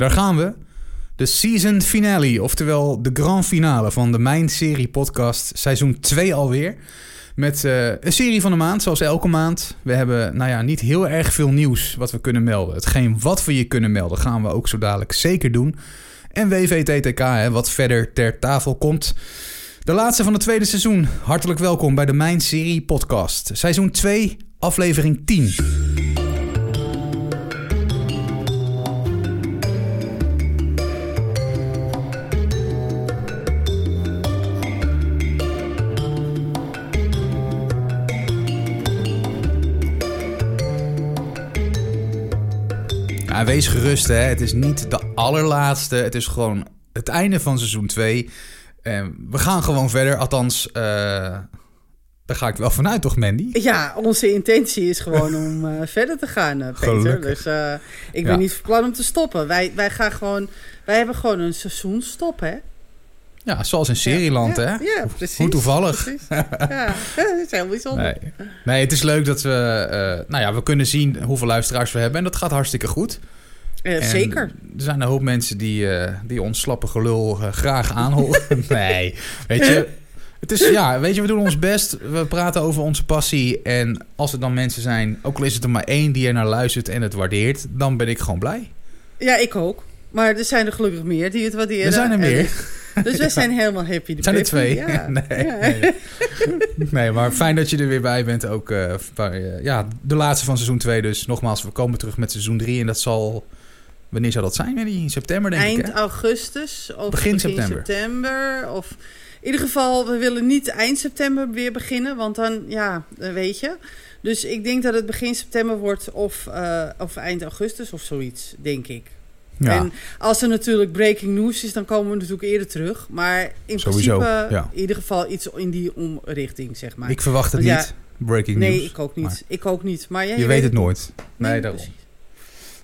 Daar gaan we. De season finale, oftewel de grand finale van de Mijn Serie podcast. Seizoen 2 alweer. Met uh, een serie van de maand, zoals elke maand. We hebben, nou ja, niet heel erg veel nieuws wat we kunnen melden. Hetgeen wat we je kunnen melden, gaan we ook zo dadelijk zeker doen. En WVTTK, hè, wat verder ter tafel komt. De laatste van het tweede seizoen. Hartelijk welkom bij de Mijn Serie podcast. Seizoen 2, aflevering 10. Wees gerust, hè. Het is niet de allerlaatste. Het is gewoon het einde van seizoen 2. En we gaan gewoon verder. Althans, uh, daar ga ik wel vanuit, toch, Mandy? Ja, onze intentie is gewoon om uh, verder te gaan, uh, Peter. Gelukkig. Dus uh, ik ben Ja. niet van plan om te stoppen. Wij, wij gaan gewoon... Wij hebben gewoon een seizoen stop, hè? Ja, zoals in Serieland, ja, hè? Ja, precies. Hoe toevallig. Precies. Ja, dat is heel bijzonder. Nee. nee, het is leuk dat we... eh, nou ja, we kunnen zien hoeveel luisteraars we hebben. En dat gaat hartstikke goed. Eh, zeker. Er zijn een hoop mensen die, eh, die ons slappe gelul eh, graag aanhoren. nee, weet je... Het is, ja, weet je, we doen ons best. We praten over onze passie. En als er dan mensen zijn, ook al is het er maar één die er naar luistert en het waardeert, dan ben ik gewoon blij. Ja, ik ook. Maar er zijn er gelukkig meer die het waarderen. Er zijn er meer. En- dus we zijn helemaal happy. Zijn er twee. Ja. nee, Ja. nee. nee, maar fijn dat je er weer bij bent. Ook bij, ja, de laatste van seizoen 2. Dus nogmaals, we komen terug met seizoen 3. En dat zal. Wanneer zou dat zijn? In september, denk ik. Eind augustus of Begin begin, september. september. Of in ieder geval, we willen niet eind september weer beginnen. Want dan, ja, eh, weet je. Dus ik denk dat het begin september wordt of, eh, of eind augustus of zoiets, denk ik. Ja, En als er natuurlijk breaking news is, dan komen we natuurlijk eerder terug. Maar in Sowieso, principe ja. in ieder geval iets in die omrichting, zeg maar. ik verwacht het Want ja, niet. Breaking nee, news. ik ook niet. maar Ik ook niet. Maar ja, je, weet het nooit. Nee, Nee, daarom. precies.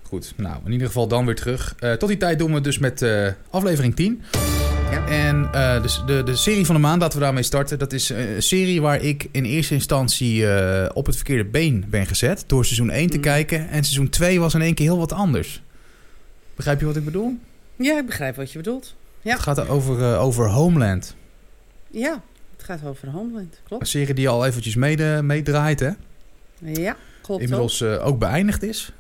Goed, nou, in ieder geval dan weer terug. Eh, tot die tijd doen we dus met eh, aflevering 10. Ja. En eh, dus de, de serie van de maand, laten we daarmee starten. Dat is een serie waar ik in eerste instantie op het verkeerde been ben gezet. Door seizoen 1 te Mm. kijken. En seizoen 2 was in één keer heel wat anders. Begrijp je wat ik bedoel? Ja, ik begrijp wat je bedoelt. Ja. Het gaat over, over Homeland. Ja, het gaat over Homeland, Een klopt. serie die al eventjes meedraait, hè? Ja, klopt. Inmiddels ook beëindigd is.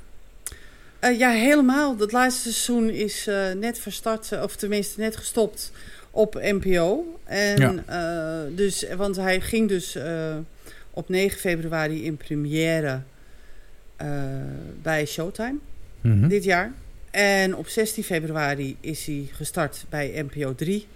Eh, ja, helemaal. Het laatste seizoen is eh, net verstart, eh, of tenminste net gestopt op NPO. En, eh, dus, want hij ging dus op 9 februari in première bij Showtime Mhm. dit jaar. En op 16 februari is hij gestart bij NPO 3.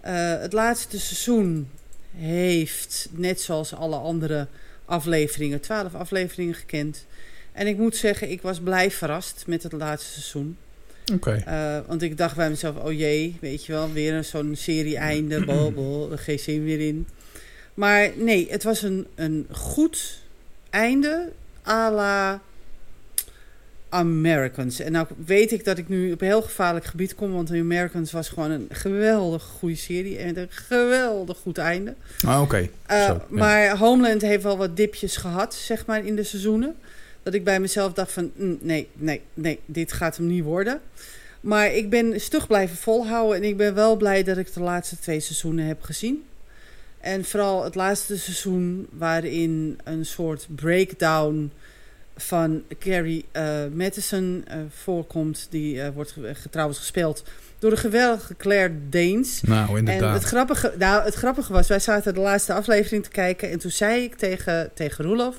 Eh, het laatste seizoen heeft, net zoals alle andere afleveringen, 12 afleveringen gekend. En ik moet zeggen, ik was blij verrast met het laatste seizoen. Oké. Eh, want ik dacht bij mezelf, oh jee, weet je wel, weer een zo'n serie-einde, bol, bol, er geen zin meer in. Maar nee, het was een, een goed einde à la Americans. En nou weet ik dat ik nu op een heel gevaarlijk gebied kom, want The Americans was gewoon een geweldig goede serie en een geweldig goed einde. Ah, oké. Uh, ja. Maar Homeland heeft wel wat dipjes gehad, zeg maar, in de seizoenen. Dat ik bij mezelf dacht van, mm, nee, nee, nee, dit gaat hem niet worden. Maar ik ben stug blijven volhouden en ik ben wel blij dat ik de laatste twee seizoenen heb gezien. En vooral het laatste seizoen waarin een soort breakdown van Carrie uh, Matheson uh, voorkomt. Die uh, wordt trouwens gespeeld door de geweldige Claire Danes. Nou, inderdaad. En het grappige, nou, het grappige was, wij zaten de laatste aflevering te kijken. En toen zei ik tegen, tegen Roelof.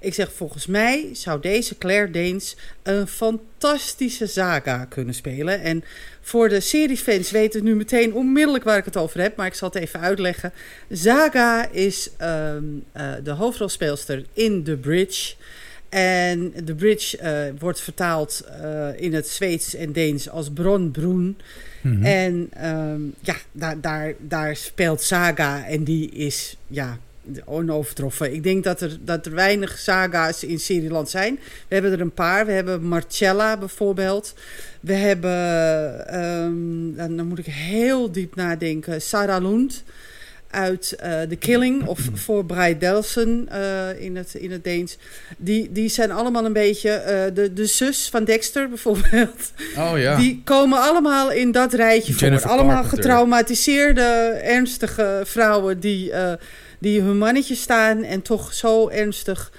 Ik zeg, volgens mij zou deze Claire Danes een fantastische Zaga kunnen spelen. En voor de seriefans weten nu meteen onmiddellijk waar ik het over heb. Maar ik zal het even uitleggen. Zaga is um, uh, de hoofdrolspeelster in The Bridge. En The Bridge uh, wordt vertaald uh, in het Zweeds en Deens als Bronbroen. Mm-hmm. En um, ja, daar, daar, daar speelt Saga en die is ja, onovertroffen. Ik denk dat er, dat er weinig Saga's in Serieland zijn. We hebben er een paar. We hebben Marcella bijvoorbeeld. We hebben, um, dan moet ik heel diep nadenken, Sarah Lund. Uit uh, The Killing of voor Delson uh, in, het, in het Deens. Die, die zijn allemaal een beetje uh, de, de zus van Dexter bijvoorbeeld. Oh ja. Die komen allemaal in dat rijtje Jennifer voor. Allemaal Carpenter. getraumatiseerde, ernstige vrouwen die, die hun mannetje staan en toch zo ernstig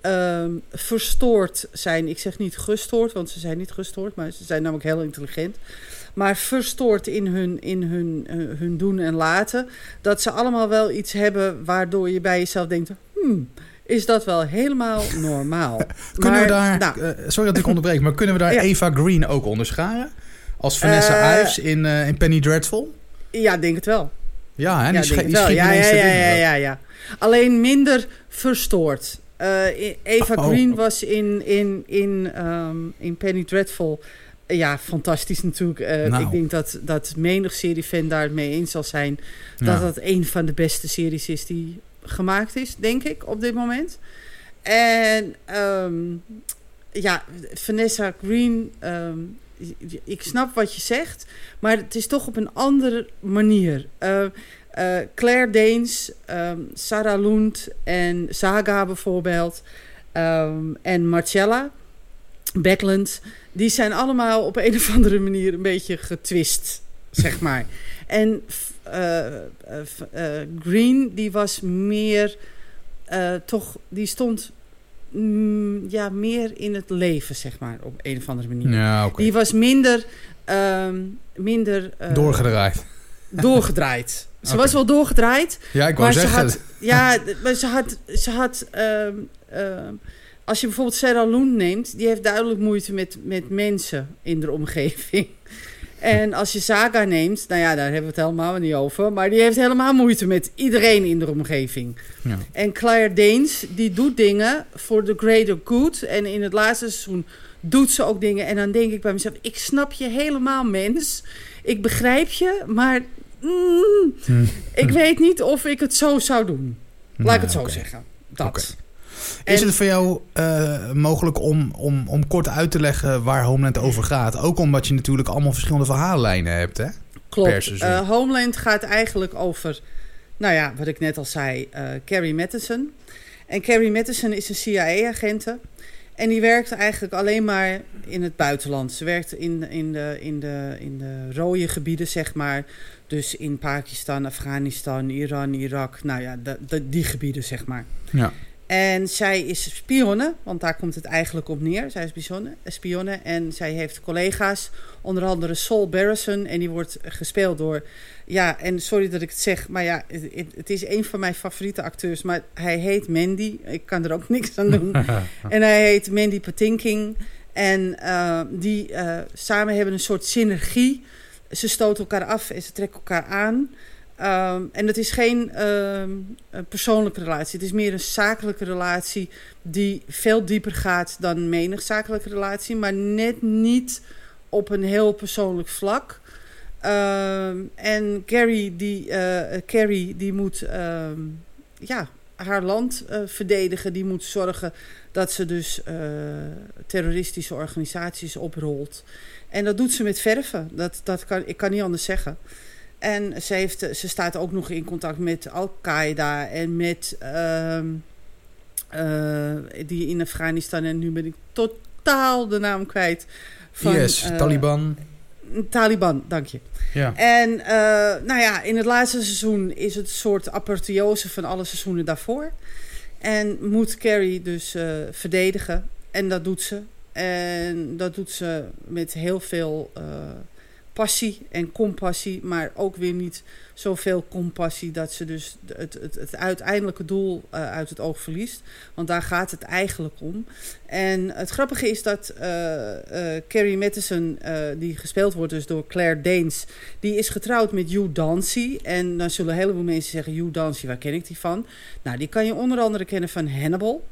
ehm, verstoord zijn. Ik zeg niet gestoord, want ze zijn niet gestoord, maar ze zijn namelijk heel intelligent maar verstoord in hun, in hun, uh, hun doen en laten. Dat ze allemaal wel iets hebben waardoor je bij jezelf denkt: hmm, is dat wel helemaal normaal? kunnen maar, we daar, nou, uh, sorry dat ik onderbreek, maar kunnen we daar Ja. Eva Green ook onderscharen? Als Vanessa Eh, Ives in, eh, in Penny Dreadful? ja, denk het wel. Ja, hè, die, ja, schi- die schiet Ja, ja, ja, ja, ja, ja. Alleen minder verstoord. Eh, Eva Oh. Green was in, in, in, ehm, in Penny Dreadful. Ja, fantastisch natuurlijk. Eh, Nou. Ik denk dat, dat menig seriefan daar het mee eens zal zijn. Ja. Dat dat een van de beste series is die gemaakt is, denk ik, op dit moment. En ehm, ja, Vanessa Green, ehm, ik snap wat je zegt, maar het is toch op een andere manier. Eh, eh, Claire Danes, ehm, Sarah Lund en Saga bijvoorbeeld, en Marcella Beckland, die zijn allemaal op een of andere manier een beetje getwist, zeg maar. En eh, eh, eh, Green, die was meer, toch, die stond mm, ja, meer in het leven, zeg maar, op een of andere manier. Ja, oké. Die was minder, ehm, minder Doorgedraaid. doorgedraaid. Ze was wel doorgedraaid, Ja, ik wou maar ze zeggen. had, ja, maar ze had, ze had ehm, ehm, als je bijvoorbeeld Sarah Loon neemt, die heeft duidelijk moeite met, met mensen in de omgeving. En als je Saga neemt, nou ja, daar hebben we het helemaal niet over, maar die heeft helemaal moeite met iedereen in de omgeving. Ja. En Claire Danes, die doet dingen voor the greater good. En in het laatste seizoen doet ze ook dingen. En dan denk ik bij mezelf, ik snap je helemaal, mens. Ik begrijp je, maar mm, Hm. ik weet niet of ik het zo zou doen. Laat ik het zo zeggen. Dat. Is En- het voor jou eh, mogelijk om, om, om kort uit te leggen waar Homeland over gaat? Ook omdat je natuurlijk allemaal verschillende verhaallijnen hebt, hè? Klopt. Eh, Homeland gaat eigenlijk over, nou ja, wat ik net al zei, eh, Carrie Matheson. En Carrie Matheson is een CIA-agente. En die werkt eigenlijk alleen maar in het buitenland. Ze werkt in, in, de, in, de, in de rode gebieden, zeg maar. Dus in Pakistan, Afghanistan, Iran, Irak. Nou ja, de, de- die gebieden, zeg maar. Ja. En zij is spionne, want daar komt het eigenlijk op neer. Zij is spionne, spionne en zij heeft collega's, onder andere Saul Barrison. En die wordt gespeeld door, ja, en sorry dat ik het zeg, maar ja, het, het is een van mijn favoriete acteurs. Maar hij heet Mandy, ik kan er ook niks aan doen. en hij heet Mandy Patinkin. En eh, die eh, samen hebben een soort synergie. Ze stoten elkaar af en ze trekken elkaar aan. Um, en het is geen een persoonlijke relatie. Het is meer een zakelijke relatie die veel dieper gaat dan menig zakelijke relatie. Maar net niet op een heel persoonlijk vlak. Um, en Carrie die, uh, Carrie, die moet ja, haar land uh, verdedigen. Die moet zorgen dat ze dus uh, terroristische organisaties oprolt. En dat doet ze met verven. Dat, dat kan, ik kan niet anders zeggen. En ze, heeft, ze staat ook nog in contact met Al-Qaeda en met uh, uh, die in Afghanistan. En nu ben ik totaal de naam kwijt. Van, yes, uh, Taliban. Taliban, dank je. Ja. En uh, nou ja, in het laatste seizoen is het een soort apotheose van alle seizoenen daarvoor. En moet Carrie dus uh, verdedigen. En dat doet ze. En dat doet ze met heel veel uh, passie en compassie, maar ook weer niet zoveel compassie dat ze dus het, het, het uiteindelijke doel uh, uit het oog verliest. Want daar gaat het eigenlijk om. En het grappige is dat uh, uh, Carrie Matheson, die gespeeld wordt dus door Claire Danes, die is getrouwd met Hugh Dancy. En dan zullen een heleboel mensen zeggen, Hugh Dancy, waar ken ik die van? Nou, die kan je onder andere kennen van Hannibal.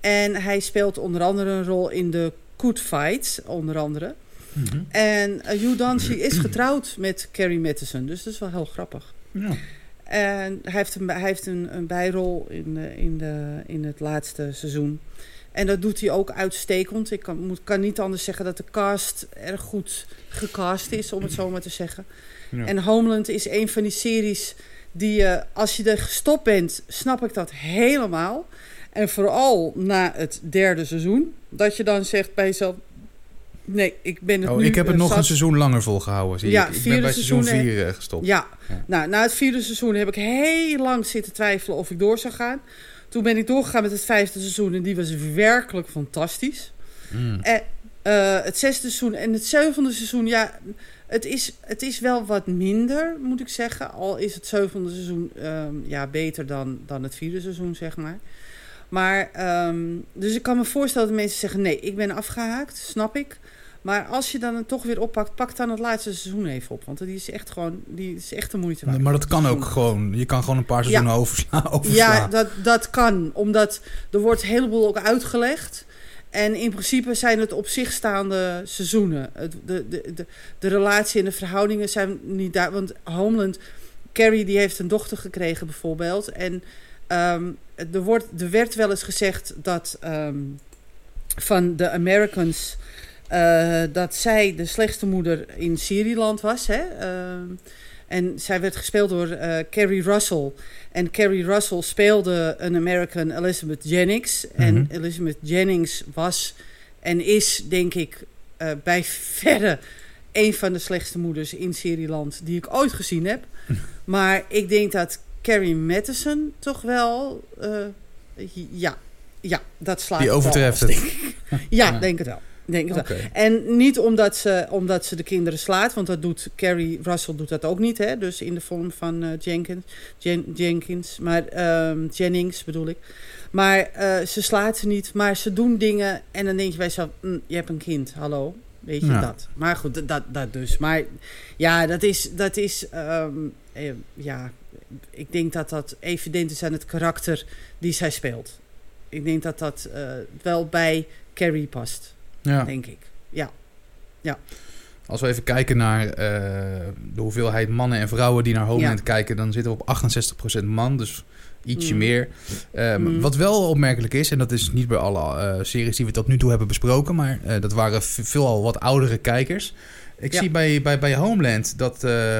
En hij speelt onder andere een rol in de Good Fight, onder andere. Mm -hmm. En uh, Hugh Dancy is getrouwd met Carrie Matheson, dus dat is wel heel grappig. Ja. En hij heeft een, hij heeft een, een bijrol in, de, in, de, in het laatste seizoen. En dat doet hij ook uitstekend. Ik kan, moet, kan niet anders zeggen dat de cast erg goed gecast is, om het zo maar te zeggen. Ja. En Homeland is een van die series die je, als je er gestopt bent, snap ik dat helemaal. En vooral na het derde seizoen, dat je dan zegt bij jezelf: Nee, ik ben het oh, nu. ik heb het eh, nog zat. een seizoen langer volgehouden. Zie Ja, ik. ik ben bij seizoen seizoen, 4 gestopt. Ja. Ja. nou, na het vierde seizoen heb ik heel lang zitten twijfelen of ik door zou gaan. Toen ben ik doorgegaan met het vijfde seizoen en die was werkelijk fantastisch. Mm. En, eh, het zesde seizoen en het zevende seizoen, ja, het is, het is wel wat minder, moet ik zeggen. Al is het zevende seizoen ehm, ja, beter dan, dan het vierde seizoen, zeg maar. Maar, ehm, dus ik kan me voorstellen dat mensen zeggen, nee, ik ben afgehaakt, snap ik. Maar als je dan het toch weer oppakt, pak dan het laatste seizoen even op. Want die is echt gewoon, die is echt de moeite waard. Maar dat kan ook gewoon. Je kan gewoon een paar seizoenen overslaan. overslaan. Ja, dat, dat kan. Omdat er wordt een heleboel ook uitgelegd. En in principe zijn het op zich staande seizoenen. De, de, de, de relatie en de verhoudingen zijn niet daar. Want Homeland, Carrie die heeft een dochter gekregen bijvoorbeeld. En ehm, er, wordt, er werd wel eens gezegd dat ehm, van de Americans... eh, dat zij de slechtste moeder in Syriland was. Hè? Ehm, en zij werd gespeeld door eh, Carrie Russell. En Carrie Russell speelde een American Elizabeth Jennings. En Mhm. Elizabeth Jennings was en is, denk ik, eh, bij verre een van de slechtste moeders in Syriland die ik ooit gezien heb. maar ik denk dat Carrie Matheson toch wel. eh, ja, ja, dat slaat Die overtreft het. denk ik. Ja, Ja. denk het wel. Denk wel. Oké. En niet omdat ze, omdat ze de kinderen slaat, want dat doet Carrie Russell doet dat ook niet, hè? Dus in de vorm van eh, Jenkins, Jen- Jenkins, maar ehm, Jennings bedoel ik. Maar eh, ze slaat ze niet, maar ze doen dingen en dan denk je bij jezelf, "Mm, je hebt een kind, hallo, weet je Ja. dat? Maar goed, dat- dat, dus. Maar ja, dat is, dat is, ehm, eh, ja, ik denk dat dat evident is aan het karakter die zij speelt. Ik denk dat dat wel bij Carrie past, Ja. denk ik. Ja. Als we even kijken naar eh, de hoeveelheid mannen en vrouwen die naar Homeland Ja. kijken, dan zitten we op 68% man, dus ietsje Mm. meer. Ehm, Mm. Wat wel opmerkelijk is, en dat is niet bij alle eh, series die we tot nu toe hebben besproken, maar eh, dat waren veelal wat oudere kijkers. Ik Ja. zie bij, bij, bij Homeland dat, eh,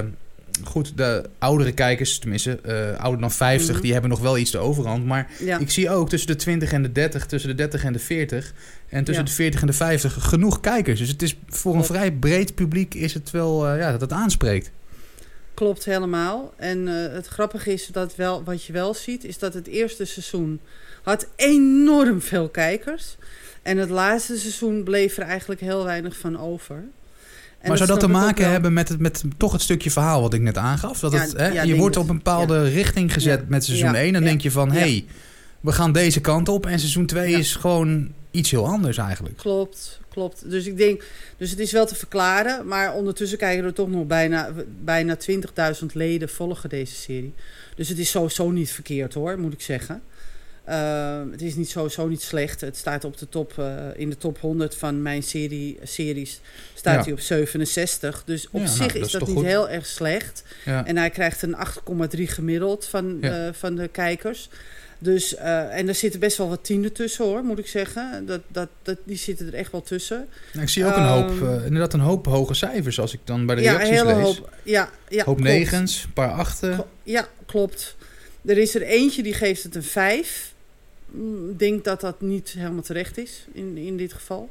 goed, de oudere kijkers, tenminste eh, ouder dan 50, Mhm. die hebben nog wel iets de overhand, maar Ja. ik zie ook tussen de 20 en de 30, tussen de 30 en de 40 en tussen Ja. de 40 en de 50 genoeg kijkers. Dus het is voor een vrij breed publiek is het wel eh, ja, dat het aanspreekt. Klopt helemaal. En eh, het grappige is dat wel, wat je wel ziet, is dat het eerste seizoen had enorm veel kijkers. En het laatste seizoen bleef er eigenlijk heel weinig van over. Maar zou dat te maken hebben met, het, met toch het stukje verhaal wat ik net aangaf? Dat Ja, het, hè, ja, je wordt op een bepaalde richting gezet met seizoen Ja. 1. Dan denk je van, hé, hey, we gaan deze kant op. En seizoen 2 Ja. is gewoon iets heel anders eigenlijk. Klopt, klopt. Dus ik denk, dus het is wel te verklaren. Maar ondertussen kijken er toch nog bijna, bijna 20.000 leden volgen deze serie. Dus het is sowieso niet verkeerd hoor, moet ik zeggen. Eh, het is niet sowieso niet slecht. Het staat op de top, eh, in de top 100 van mijn serie, series. Staat Ja. hij op 67. Dus op Ja, nou, zich dat is dat niet goed? heel erg slecht. Ja. En hij krijgt een 8,3 gemiddeld van, eh, van de kijkers. Dus, eh, en er zitten best wel wat tienden tussen hoor, moet ik zeggen. Dat, dat, dat, die zitten er echt wel tussen. Nou, ik zie ook een hoop, Ehm, eh, inderdaad een hoop hoge cijfers als ik dan bij de ja, reacties hele lees. hoop. Ja, ja, hoop klopt. negens, een paar achten. Ja, klopt. Er is er eentje die geeft het een 5. Ik denk dat dat niet helemaal terecht is in, in dit geval.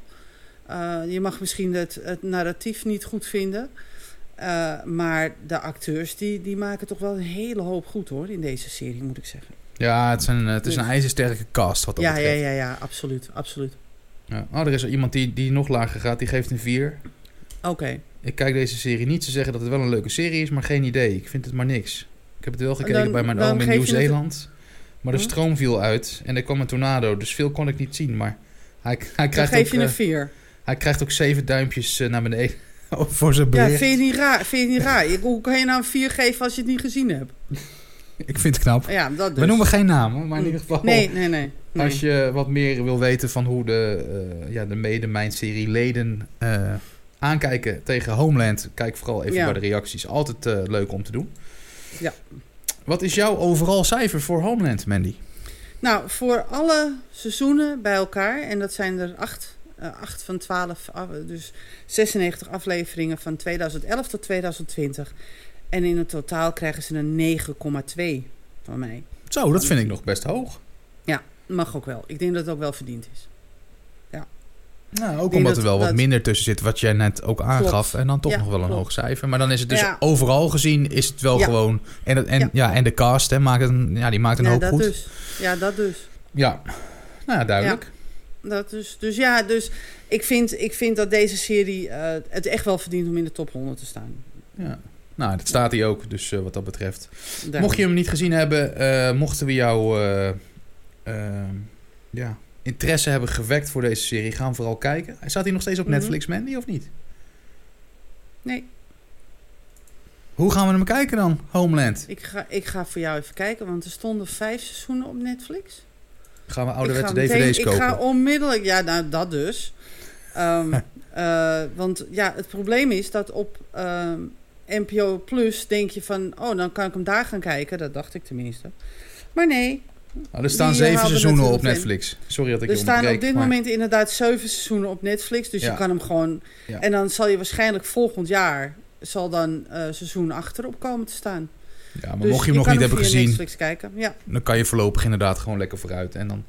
Eh, je mag misschien het, het narratief niet goed vinden. Eh, maar de acteurs die, die maken toch wel een hele hoop goed hoor in deze serie, moet ik zeggen. Ja, het is een, het is een Dus- ijzersterke cast wat dat Ja, ja, betreft. ja, ja, absoluut, absoluut. Ja. Oh, er is er iemand die, die nog lager gaat, die geeft een 4. Oké. Ik kijk deze serie niet. Ze zeggen dat het wel een leuke serie is, maar geen idee. Ik vind het maar niks. Ik heb het wel gekeken Dan- bij mijn oom in Nieuw-Zeeland. Maar de Hm? stroom viel uit en er kwam een tornado. Dus veel kon ik niet zien. Maar hij, hij, Dan krijgt, geef ook, je een eh, 4. hij krijgt ook zeven duimpjes eh, naar beneden voor zijn Ja, bericht. vind je niet raar? Vind je niet raar? Je- Hoe kan je nou een 4 geven als je het niet gezien hebt? Ik vind het knap. Ja, dat dus. We noemen geen namen, maar in Hm. ieder geval... Nee, nee, nee. nee. Als je wat meer wil weten van hoe de, eh, ja, de mede mijn serie leden eh, aankijken tegen Homeland, kijk vooral even Ja. bij de reacties. Altijd eh, leuk om te doen. Ja. Wat is jouw overal cijfer voor Homeland, Mandy? Nou, voor alle seizoenen bij elkaar, en dat zijn er acht, eh, acht van 12, af- dus 96 afleveringen van 2011 tot 2020, En in het totaal krijgen ze een 9,2 van mij. Zo, dat vind ik nog best hoog. Mag ook wel. Ik denk dat het ook wel verdiend is. Nou, ook omdat dat- er wel wat minder tussen zit, wat jij net ook aangaf. En dan toch Ja, nog wel een klopt. hoog cijfer. Maar dan is het dus Ja. overal gezien is het wel Ja. gewoon... En, en, ja. En de cast hè, maakt een, ja, die maakt een ja, hoop dat goed. dus. Ja, dat dus. Ja, nou ja, duidelijk. Dat dus. Dus ja, dus ik vind, ik vind dat deze serie eh, het echt wel verdient om in de top 100 te staan. Ja. Nou, dat staat hij ook, dus eh, wat dat betreft. Mocht je hem niet gezien hebben, eh, mochten we jou ja, interesse hebben gewekt voor deze serie, ga hem vooral kijken. Staat hij nog steeds op Mhm. Netflix, Mandy, of niet? Nee, Hoe gaan we hem kijken dan, Homeland? ik ga, ik ga voor jou even kijken, want er stonden vijf seizoenen op Netflix. Gaan we ouderwetse dvd's kopen? Ik ga onmiddellijk, ja, nou dat dus. Ehm, eh, want ja, het probleem is dat op ehm, NPO Plus denk je van, oh, dan kan ik hem daar gaan kijken. Dat dacht ik tenminste. Maar nee, Nou, er staan zeven seizoenen op. Netflix. Sorry dat ik er je staan op dit maar- moment inderdaad zeven seizoenen op Netflix. Dus Ja. je kan hem gewoon... Ja. En dan zal je waarschijnlijk volgend jaar... zal dan eh, seizoen achterop komen te staan. Ja, maar Dus mocht je hem nog niet hebben gezien, Netflix kijken. Ja, dan kan je voorlopig inderdaad gewoon lekker vooruit. En dan,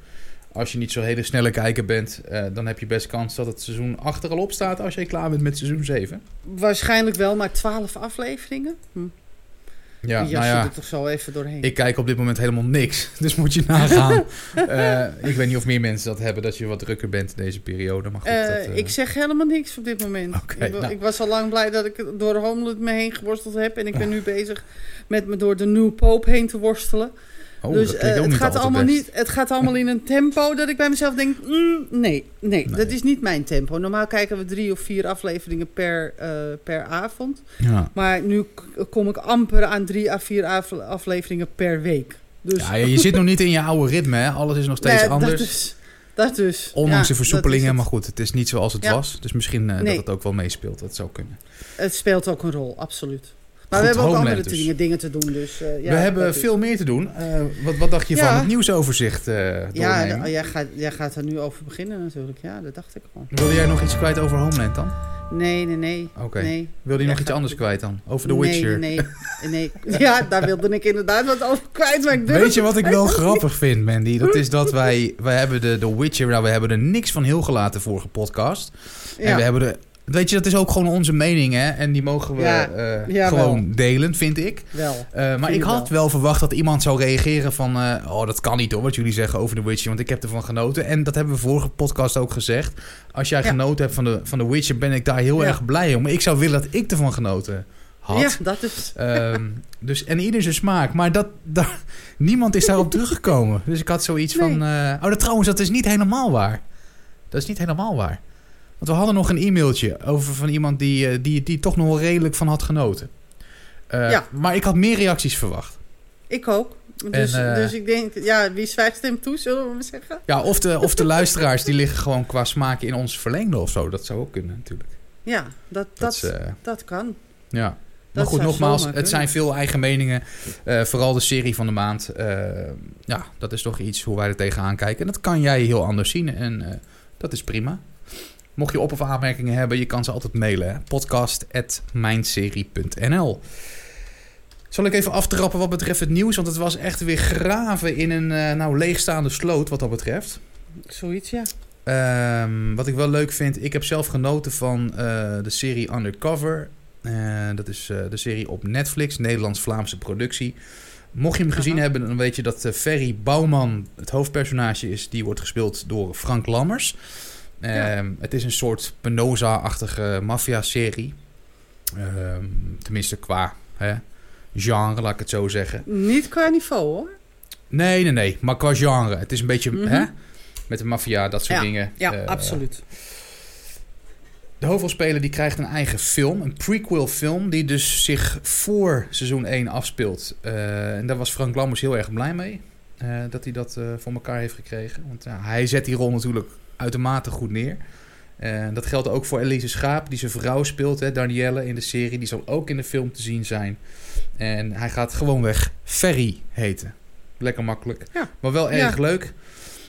als je niet zo hele snelle kijker bent, eh, dan heb je best kans dat het seizoen achter al op staat als je klaar bent met seizoen 7. waarschijnlijk wel, maar twaalf afleveringen. Hm. Ja, Die nou jas ja, er toch zo even doorheen. ik kijk op dit moment helemaal niks. Dus moet je nagaan. Eh, ik weet niet of meer mensen dat hebben, dat je wat drukker bent deze periode. Maar goed, Eh, dat, eh, Ik zeg helemaal niks op dit moment. Ik, nou. ik was al lang blij dat ik door Homeland me heen geworsteld heb. En ik ben nu bezig met me door de New Pope heen te worstelen. Oh, dus eh, het, gaat allemaal best. niet, het gaat allemaal in een tempo dat ik bij mezelf denk... mm, nee, nee, Nee. dat is niet mijn tempo. Normaal kijken we drie of vier afleveringen per, eh, per avond. Ja. Maar nu kom ik amper aan drie à vier af- afleveringen per week. Dus Ja, je zit nog niet in je oude ritme, hè? Alles is nog steeds Nee, anders. Dat dus. Dat dus. Ondanks Ja, de versoepelingen, maar goed, het is niet zoals het Ja. was. Dus misschien eh, dat het ook wel meespeelt. Dat zou kunnen. Het speelt ook een rol, absoluut. Maar we hebben ook andere dingen, dingen te doen. Dus, eh, ja, We hebben veel meer te doen. Eh, wat, wat dacht je Ja. van het nieuwsoverzicht eh Ja, d- jij, gaat, jij gaat er nu over beginnen natuurlijk. Ja, dat dacht ik gewoon. Wilde jij nog iets kwijt over Homeland dan? Nee, nee, nee. Oké. nee. Wilde je Ja, nog iets anders kwijt dan? Over The nee, Witcher? Nee, nee, nee. Ja, daar wilde ik inderdaad wat over kwijt. Maar ik Weet je wat ik wel grappig vind, Mandy? Dat is dat wij... Wij hebben de, The Witcher... Nou, we hebben er niks van heel gelaten vorige podcast. En we hebben er... Weet je, dat is ook gewoon onze mening, hè? En die mogen we Ja. eh, gewoon delen, vind ik. Wel. Eh, maar ik had wel verwacht dat iemand zou reageren van... eh, oh, dat kan niet hoor, wat jullie zeggen over The Witcher. Want ik heb ervan genoten. En dat hebben we vorige podcast ook gezegd. Als jij Ja. genoten hebt van de, van The Witcher, ben ik daar heel erg blij om. Maar ik zou willen dat ik ervan genoten had. Ja, dat is... Ehm, dus, en ieder zijn smaak. Maar dat, niemand is daarop teruggekomen. Dus ik had zoiets Nee. van... oh, dat, trouwens, dat is niet helemaal waar. Dat is niet helemaal waar. Want we hadden nog een e-mailtje over van iemand die, eh, die, die toch nog wel redelijk van had genoten. Eh, Ja. Maar ik had meer reacties verwacht. Ik ook. Dus, En, eh, dus ik denk, ja, wie zwijgt hem toe, zullen we maar zeggen? Ja, of de, of de luisteraars die liggen gewoon qua smaak in ons verlengde of zo. Dat zou ook kunnen natuurlijk. Ja, dat, Dat, dat, kan. ja. Maar Dat goed, nogmaals, het zijn veel eigen meningen. Vooral de serie van de maand. Ja, dat is toch iets hoe wij er tegenaan kijken. En dat kan jij heel anders zien. En dat is prima. Mocht je op- of aanmerkingen hebben, je kan ze altijd mailen. podcast.mijnserie.nl Zal ik even aftrappen wat betreft het nieuws? Want het was echt weer graven in een eh, nou, leegstaande sloot wat dat betreft. Zoiets, ja. Ehm, wat ik wel leuk vind, ik heb zelf genoten van eh, de serie Undercover. Eh, dat is de serie op Netflix, Nederlands-Vlaamse productie. Mocht je hem gezien Aha. hebben, dan weet je dat Ferry Bouwman het hoofdpersonage is. Die wordt gespeeld door Frank Lammers. Ehm. Het is een soort Penosa-achtige maffia-serie. Ehm, tenminste qua hè, genre, laat ik het zo zeggen. Niet qua niveau, hoor. Nee, nee, nee. Maar qua genre. Het is een beetje Mhm. hè, met de maffia, dat soort dingen. Ja, Eh, absoluut. De hoofdrolspeler die krijgt een eigen film, een prequel film, die dus zich voor seizoen 1 afspeelt. Eh, en daar was Frank Lammers heel erg blij mee, eh, dat hij dat voor elkaar heeft gekregen. Want ja, hij zet die rol natuurlijk uitermate goed neer. Eh, dat geldt ook voor Elise Schaap, die zijn vrouw speelt, hè, Danielle, in de serie. Die zal ook in de film te zien zijn. En hij gaat gewoonweg Ferry heten. Lekker makkelijk. Ja. Maar wel erg Ja. leuk.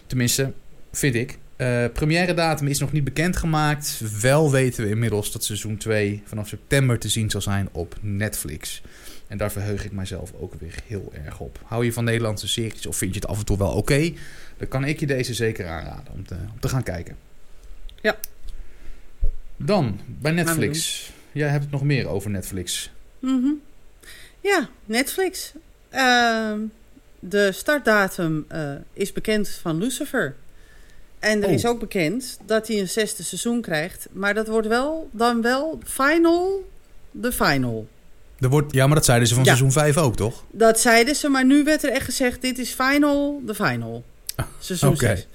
Tenminste, vind ik. Uh, première datum is nog niet bekendgemaakt. Wel weten we inmiddels dat seizoen 2 vanaf september te zien zal zijn op Netflix. En daar verheug ik mijzelf ook weer heel erg op. Hou je van Nederlandse series of vind je het af en toe wel oké? Dan kan ik je deze zeker aanraden om te, om te gaan kijken. Ja. Dan, bij Netflix. Jij hebt het nog meer over Netflix. Mm Ja, Netflix. Uh, de startdatum uh, is bekend van Lucifer. En er Oh. is ook bekend dat hij een zesde seizoen krijgt. Maar dat wordt wel dan wel final, de final. Er wordt, ja, maar dat zeiden ze van Ja. seizoen 5 ook, toch? Dat zeiden ze, maar nu werd er echt gezegd: dit is final, de final. Seizoen. 6.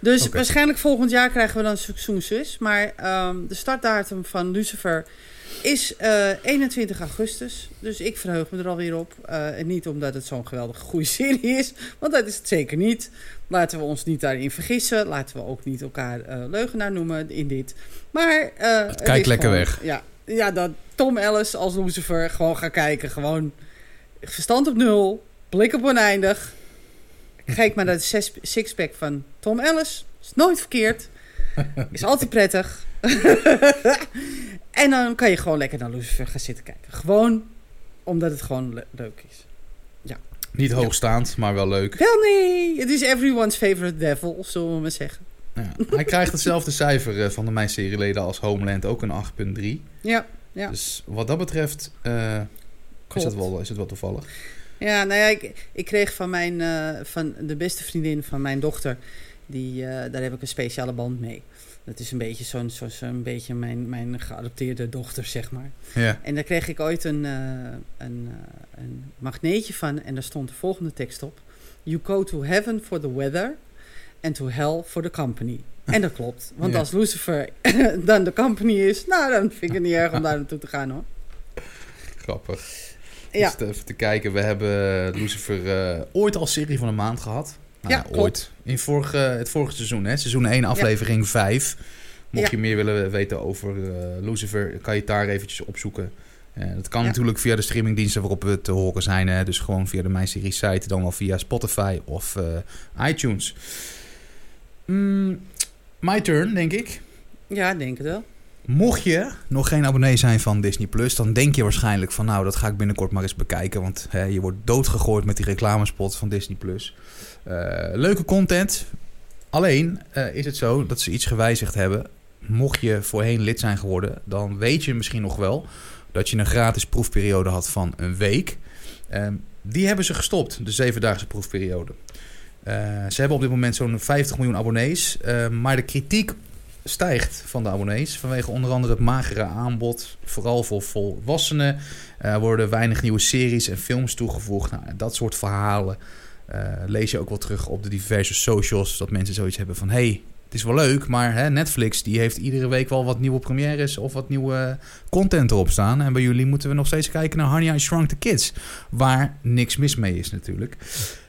Dus waarschijnlijk volgend jaar krijgen we dan seizoen 6. Maar ehm, de startdatum van Lucifer is eh, 21 augustus. Dus ik verheug me er alweer op. Eh, en niet omdat het zo'n geweldige goede serie is. Want dat is het zeker niet. Laten we ons niet daarin vergissen. Laten we ook niet elkaar eh, leugenaar noemen in dit. Maar eh, is lekker gewoon- weg. Ja, ja, dat Tom Ellis als Lucifer gewoon gaan kijken. Gewoon verstand op nul. Blik op oneindig. Kijk maar naar de sixpack van Tom Ellis. Is nooit verkeerd. Is altijd prettig. en dan kan je gewoon lekker naar Lucifer gaan zitten kijken. Gewoon omdat het gewoon le- leuk is. Niet hoogstaand, maar wel leuk. Wel nee, het is everyone's favorite devil, zullen we maar zeggen. Ja. Hij krijgt hetzelfde cijfer eh, van de mijn serieleden als Homeland, ook een 8,3. Ja, ja. Dus wat dat betreft eh, is, wel, is het wel toevallig. Ja, nou ja, ik, ik kreeg van, mijn, eh, van de beste vriendin van mijn dochter, die, eh, daar heb ik een speciale band mee. Dat is een beetje zo'n zo, beetje mijn, mijn geadopteerde dochter, zeg maar. Ja. En daar kreeg ik ooit een, eh, een, een magneetje van en daar stond de volgende tekst op. You go to heaven for the weather and to hell for the company. En dat klopt, want Ja. als Lucifer dan de company is, nou dan vind ik het niet erg om daar naartoe te gaan hoor. Grappig. Ja, Dus even te kijken, we hebben Lucifer eh, ooit al serie van een maand gehad. Nou Ja, ooit. In vorige, het vorige seizoen, hè? seizoen 1, aflevering 5. Mocht je meer willen weten over eh, Lucifer, kan je het daar eventjes opzoeken. Eh, dat kan natuurlijk via de streamingdiensten waarop we te horen zijn. Hè? Dus gewoon via de Mijn Serie site, dan wel via Spotify of iTunes. Mm, my turn, denk ik. ja, denk het wel. Mocht je nog geen abonnee zijn van Disney Plus, dan denk je waarschijnlijk van nou, dat ga ik binnenkort maar eens bekijken. Want hè, je wordt doodgegooid met die reclamespot van Disney Plus. Eh, leuke content. Alleen eh, is het zo dat ze iets gewijzigd hebben. Mocht je voorheen lid zijn geworden, dan weet je misschien nog wel dat je een gratis proefperiode had van een week. Ehm, die hebben ze gestopt, de zevendaagse proefperiode. Eh, ze hebben op dit moment zo'n 50 miljoen abonnees. eh, maar de kritiek stijgt van de abonnees. Vanwege onder andere het magere aanbod. Vooral voor volwassenen. Er worden weinig nieuwe series en films toegevoegd. Nou, dat soort verhalen eh, lees je ook wel terug op de diverse socials. Dat mensen zoiets hebben van... hey, het is wel leuk, maar hè, Netflix die heeft iedere week wel wat nieuwe premières... of wat nieuwe content erop staan. En bij jullie moeten we nog steeds kijken naar Honey, I Shrunk the Kids. Waar niks mis mee is natuurlijk.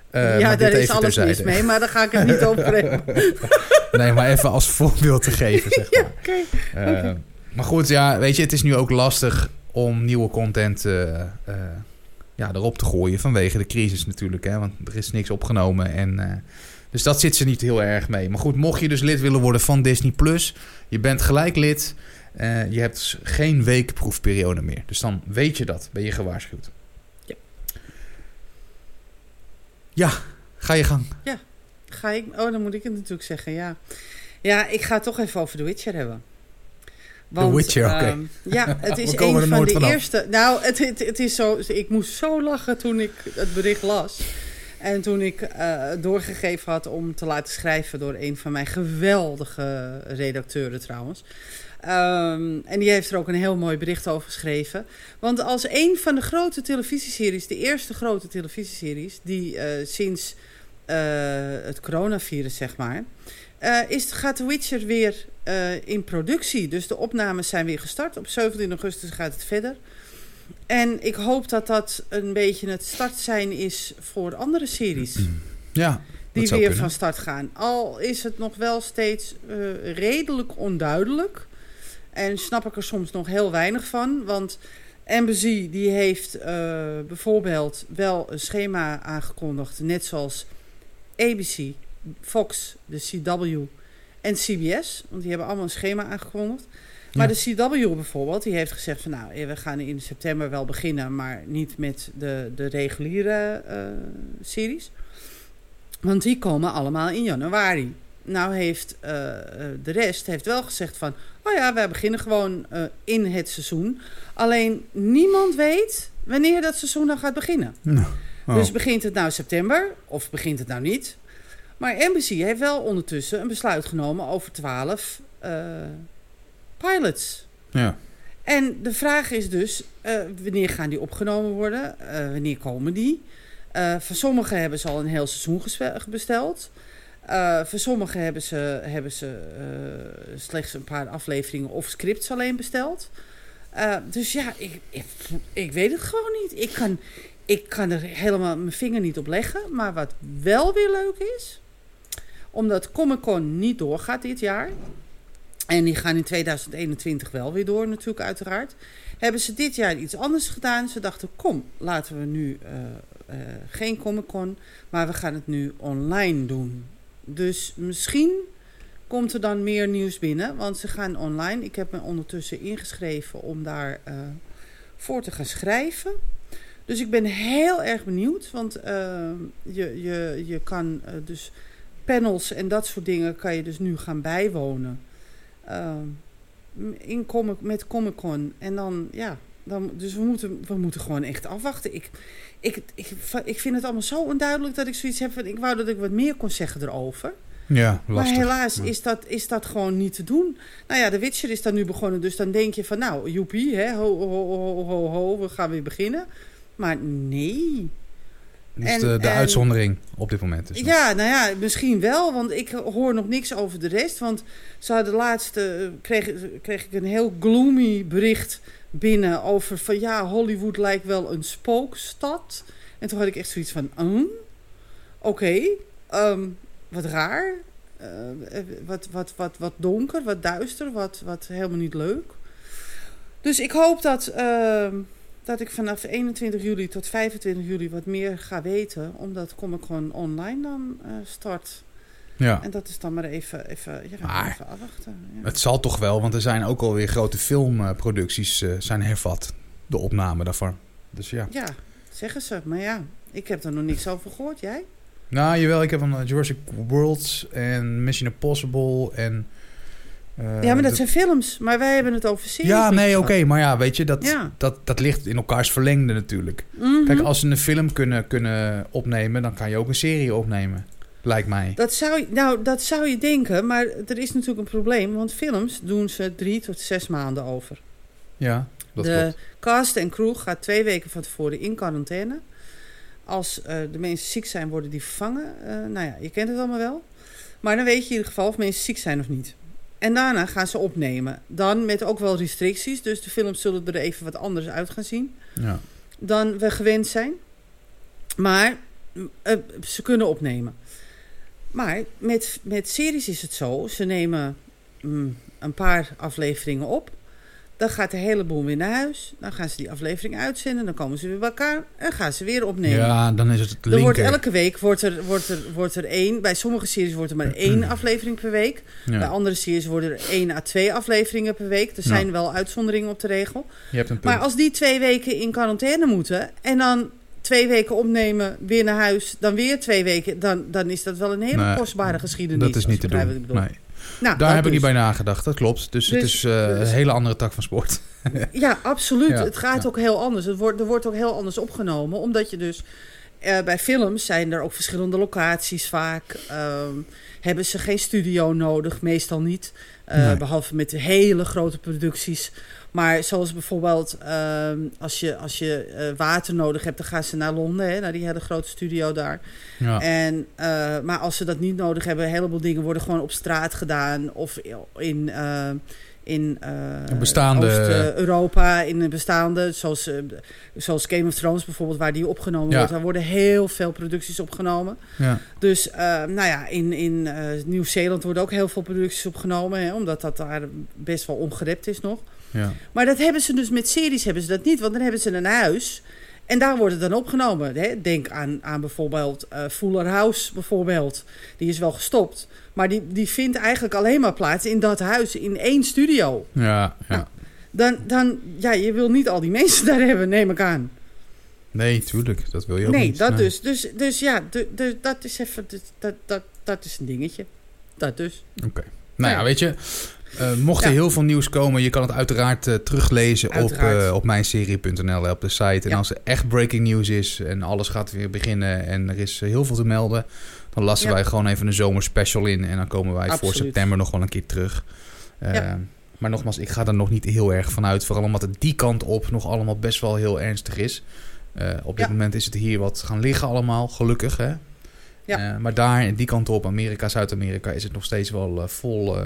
Eh, ja, daar is alles mis mee, maar daar ga ik het niet over. Nee, maar even als voorbeeld te geven, zeg maar. Oké. Eh, Oké. Maar goed, ja, weet je, het is nu ook lastig om nieuwe content eh, eh, ja, erop te gooien vanwege de crisis natuurlijk. Hè, want er is niks opgenomen. En, dus dat zit ze niet heel erg mee. Maar goed, mocht je dus lid willen worden van Disney Plus, je bent gelijk lid. je hebt geen weekproefperiode meer. Dus dan weet je dat, ben je gewaarschuwd. Ja. Ja, ga je gang. Ga ik, oh, dan moet ik het natuurlijk zeggen, ja. Ja, ik ga het toch even over The Witcher hebben. Witcher, oké. ehm, ja, het is een van de vanaf. eerste... Nou, het, het, het is zo... Ik moest zo lachen toen ik het bericht las. En toen ik eh, doorgegeven had om te laten schrijven door een van mijn geweldige redacteuren trouwens. Ehm, en die heeft er ook een heel mooi bericht over geschreven. Want als een van de grote televisieseries, de eerste grote televisieseries, die eh, sinds het coronavirus, zeg maar, eh, is, gaat The Witcher weer eh, in productie. Dus de opnames zijn weer gestart. Op 17 augustus gaat het verder. En ik hoop dat dat een beetje het startsein is voor andere series Ja, die weer kunnen. van start gaan. Al is het nog wel steeds eh, redelijk onduidelijk. En snap ik er soms nog heel weinig van. Want NBC die heeft eh, bijvoorbeeld wel een schema aangekondigd. Net zoals ABC, Fox, de CW En CBS, want die hebben allemaal een schema aangekondigd. Maar de CW bijvoorbeeld, die heeft gezegd van nou, eh, we gaan in september wel beginnen, maar niet met de, de reguliere uh, series. Want die komen allemaal in januari. Nou heeft uh, de rest heeft wel gezegd van, oh ja, we beginnen gewoon uh, in het seizoen. Alleen niemand weet wanneer dat seizoen dan gaat beginnen. Nou, oh. Dus begint het nou september of begint het nou niet? Maar NBC heeft wel ondertussen een besluit genomen over 12 pilots. Ja. En de vraag is dus, uh, wanneer gaan die opgenomen worden? Uh, wanneer komen die? Voor sommigen hebben ze al een heel seizoen besteld. voor sommigen hebben ze, hebben ze slechts een paar afleveringen of scripts alleen besteld. dus ja, ik, ik, ik, weet het gewoon niet. Ik kan, ik kan er helemaal mijn vinger niet op leggen. Maar wat wel weer leuk is, omdat Comic Con niet doorgaat dit jaar... En die gaan in 2021 wel weer door natuurlijk uiteraard. Hebben ze dit jaar iets anders gedaan. Ze dachten, kom, laten we nu uh, uh, geen Comic Con, maar we gaan het nu online doen. Dus misschien komt er dan meer nieuws binnen, want ze gaan online. Ik heb me ondertussen ingeschreven om daar uh, voor te gaan schrijven. Dus ik ben heel erg benieuwd, want je, je, je kan dus panels en dat soort dingen kan je dus nu gaan bijwonen. Uh, in comic, met Comic Con. En dan, ja, dan, dus we moeten, we moeten gewoon echt afwachten. Ik, ik, ik, ik vind het allemaal zo onduidelijk dat ik zoiets heb van... Ik wou dat ik wat meer kon zeggen erover. Ja, lastig. Maar helaas Ja. is, dat, is dat gewoon niet te doen. Nou ja, The Witcher is dan nu begonnen. Dus dan denk je van, nou, joepie, hè, ho, ho, ho, ho, ho, we gaan weer beginnen. Maar nee. Dat is En- de, de en- uitzondering op dit moment. Dus Ja, nou ja, misschien wel, want ik hoor nog niks over de rest. Want ze hadden laatst, eh, kreeg, kreeg ik een heel gloomy bericht binnen over van ja, Hollywood lijkt wel een spookstad. En toen had ik echt zoiets van, "Hm? oké, ehm, wat raar. Eh, eh, wat, wat, wat, wat donker, wat duister, wat, wat helemaal niet leuk. Dus ik hoop dat, ehm, dat ik vanaf 21 juli tot 25 juli wat meer ga weten. Omdat kom ik gewoon online dan eh, start. ja. En dat is dan maar even, even, ja, Maar- even afwachten. Ja. Het zal toch wel, want er zijn ook alweer grote filmproducties eh, zijn hervat. De opname daarvan. Dus ja. ja, zeggen ze. Maar ja, ik heb er nog niks over gehoord. Jij? Nou, jawel, ik heb van eh, Jurassic World en Mission Impossible en... eh, ja, maar dat de- zijn films. Maar wij hebben het over series. Ja, nee, oké, maar ja, weet je, dat, Ja. dat, dat ligt in elkaars verlengde natuurlijk. Mhm. Kijk, als ze een film kunnen, kunnen opnemen, dan kan je ook een serie opnemen. Lijkt mij. Dat zou, je- nou, dat zou je denken, maar er is natuurlijk een probleem. Want films doen ze drie tot zes maanden over. Ja, dat de klopt. cast en crew gaat twee weken van tevoren in quarantaine. Als eh, de mensen ziek zijn, worden die vervangen. Eh, nou ja, je kent het allemaal wel. Maar dan weet je in ieder geval of mensen ziek zijn of niet. En daarna gaan ze opnemen. Dan met ook wel restricties. Dus de films zullen er even wat anders uit gaan zien Ja. dan we gewend zijn. Maar eh, ze kunnen opnemen. Maar met, met series is het zo. Ze nemen mm, een paar afleveringen op. Dan gaat de hele boel weer naar huis. Dan gaan ze die aflevering uitzenden. Dan komen ze weer bij elkaar. En gaan ze weer opnemen. ja, dan is het het Er wordt linker. elke week wordt er, wordt, er, wordt er één. Bij sommige series wordt er maar één aflevering per week. Bij andere series worden er één à twee afleveringen per week. Er Ja. zijn wel uitzonderingen op de regel. je hebt een punt. Maar als die twee weken in quarantaine moeten en dan twee weken opnemen, weer naar huis, dan weer twee weken, dan, dan is dat wel een hele Nee, kostbare geschiedenis. dat is niet te doen. Nee. Nou, Daar heb ik niet dus. bij nagedacht, dat klopt. Dus, het Dus- is eh, dus- een hele andere tak van sport. Ja, absoluut. Ja, het gaat ja. ook heel anders. Het wordt, er wordt ook heel anders opgenomen, omdat je dus eh, bij films zijn er ook verschillende locaties vaak. Ehm, hebben ze geen studio nodig, meestal niet. Eh, Nee. Behalve met hele grote producties. Maar zoals bijvoorbeeld ehm, als je, als je eh, water nodig hebt, dan gaan ze naar Londen, hè, naar die hele grote studio daar. Ja. En, eh, maar als ze dat niet nodig hebben, een heleboel dingen worden gewoon op straat gedaan. Of in, eh, in bestaande- Oost-Europa, in een bestaande, zoals, zoals Game of Thrones bijvoorbeeld, waar die opgenomen Ja. wordt. Daar worden heel veel producties opgenomen. ja. Dus eh, nou ja, in, in Nieuw-Zeeland worden ook heel veel producties opgenomen, hè, omdat dat daar best wel ongerept is nog. Ja. Maar dat hebben ze dus met series hebben ze dat niet, want dan hebben ze een huis. En daar wordt het dan opgenomen. Hè? Denk aan, aan bijvoorbeeld uh, Fuller House, bijvoorbeeld. Die is wel gestopt. Maar die, die vindt eigenlijk alleen maar plaats in dat huis, in één studio. Ja, ja. Nou, dan, dan, ja, je wil niet al die mensen daar hebben, neem ik aan. Nee, tuurlijk. Dat wil je ook nee, niet. Dat nee, dus. Dus, dus ja, dat is even, dat, dat, dat is een dingetje. Dat dus. Oké. Okay. Nou ja, weet je, uh, mocht er ja. heel veel nieuws komen, je kan het uiteraard uh, teruglezen uiteraard. op, uh, op mijnserie.nl op de site. En ja. als er echt breaking news is en alles gaat weer beginnen en er is heel veel te melden, dan lassen ja. wij gewoon even een zomerspecial in en dan komen wij Absoluut. voor september nog wel een keer terug. Maar nogmaals, ik ga er nog niet heel erg vanuit, vooral omdat het die kant op nog allemaal best wel heel ernstig is. op dit moment is het hier wat gaan liggen allemaal, gelukkig hè. Ja. maar daar, die kant op, Amerika, Zuid-Amerika, is het nog steeds wel vol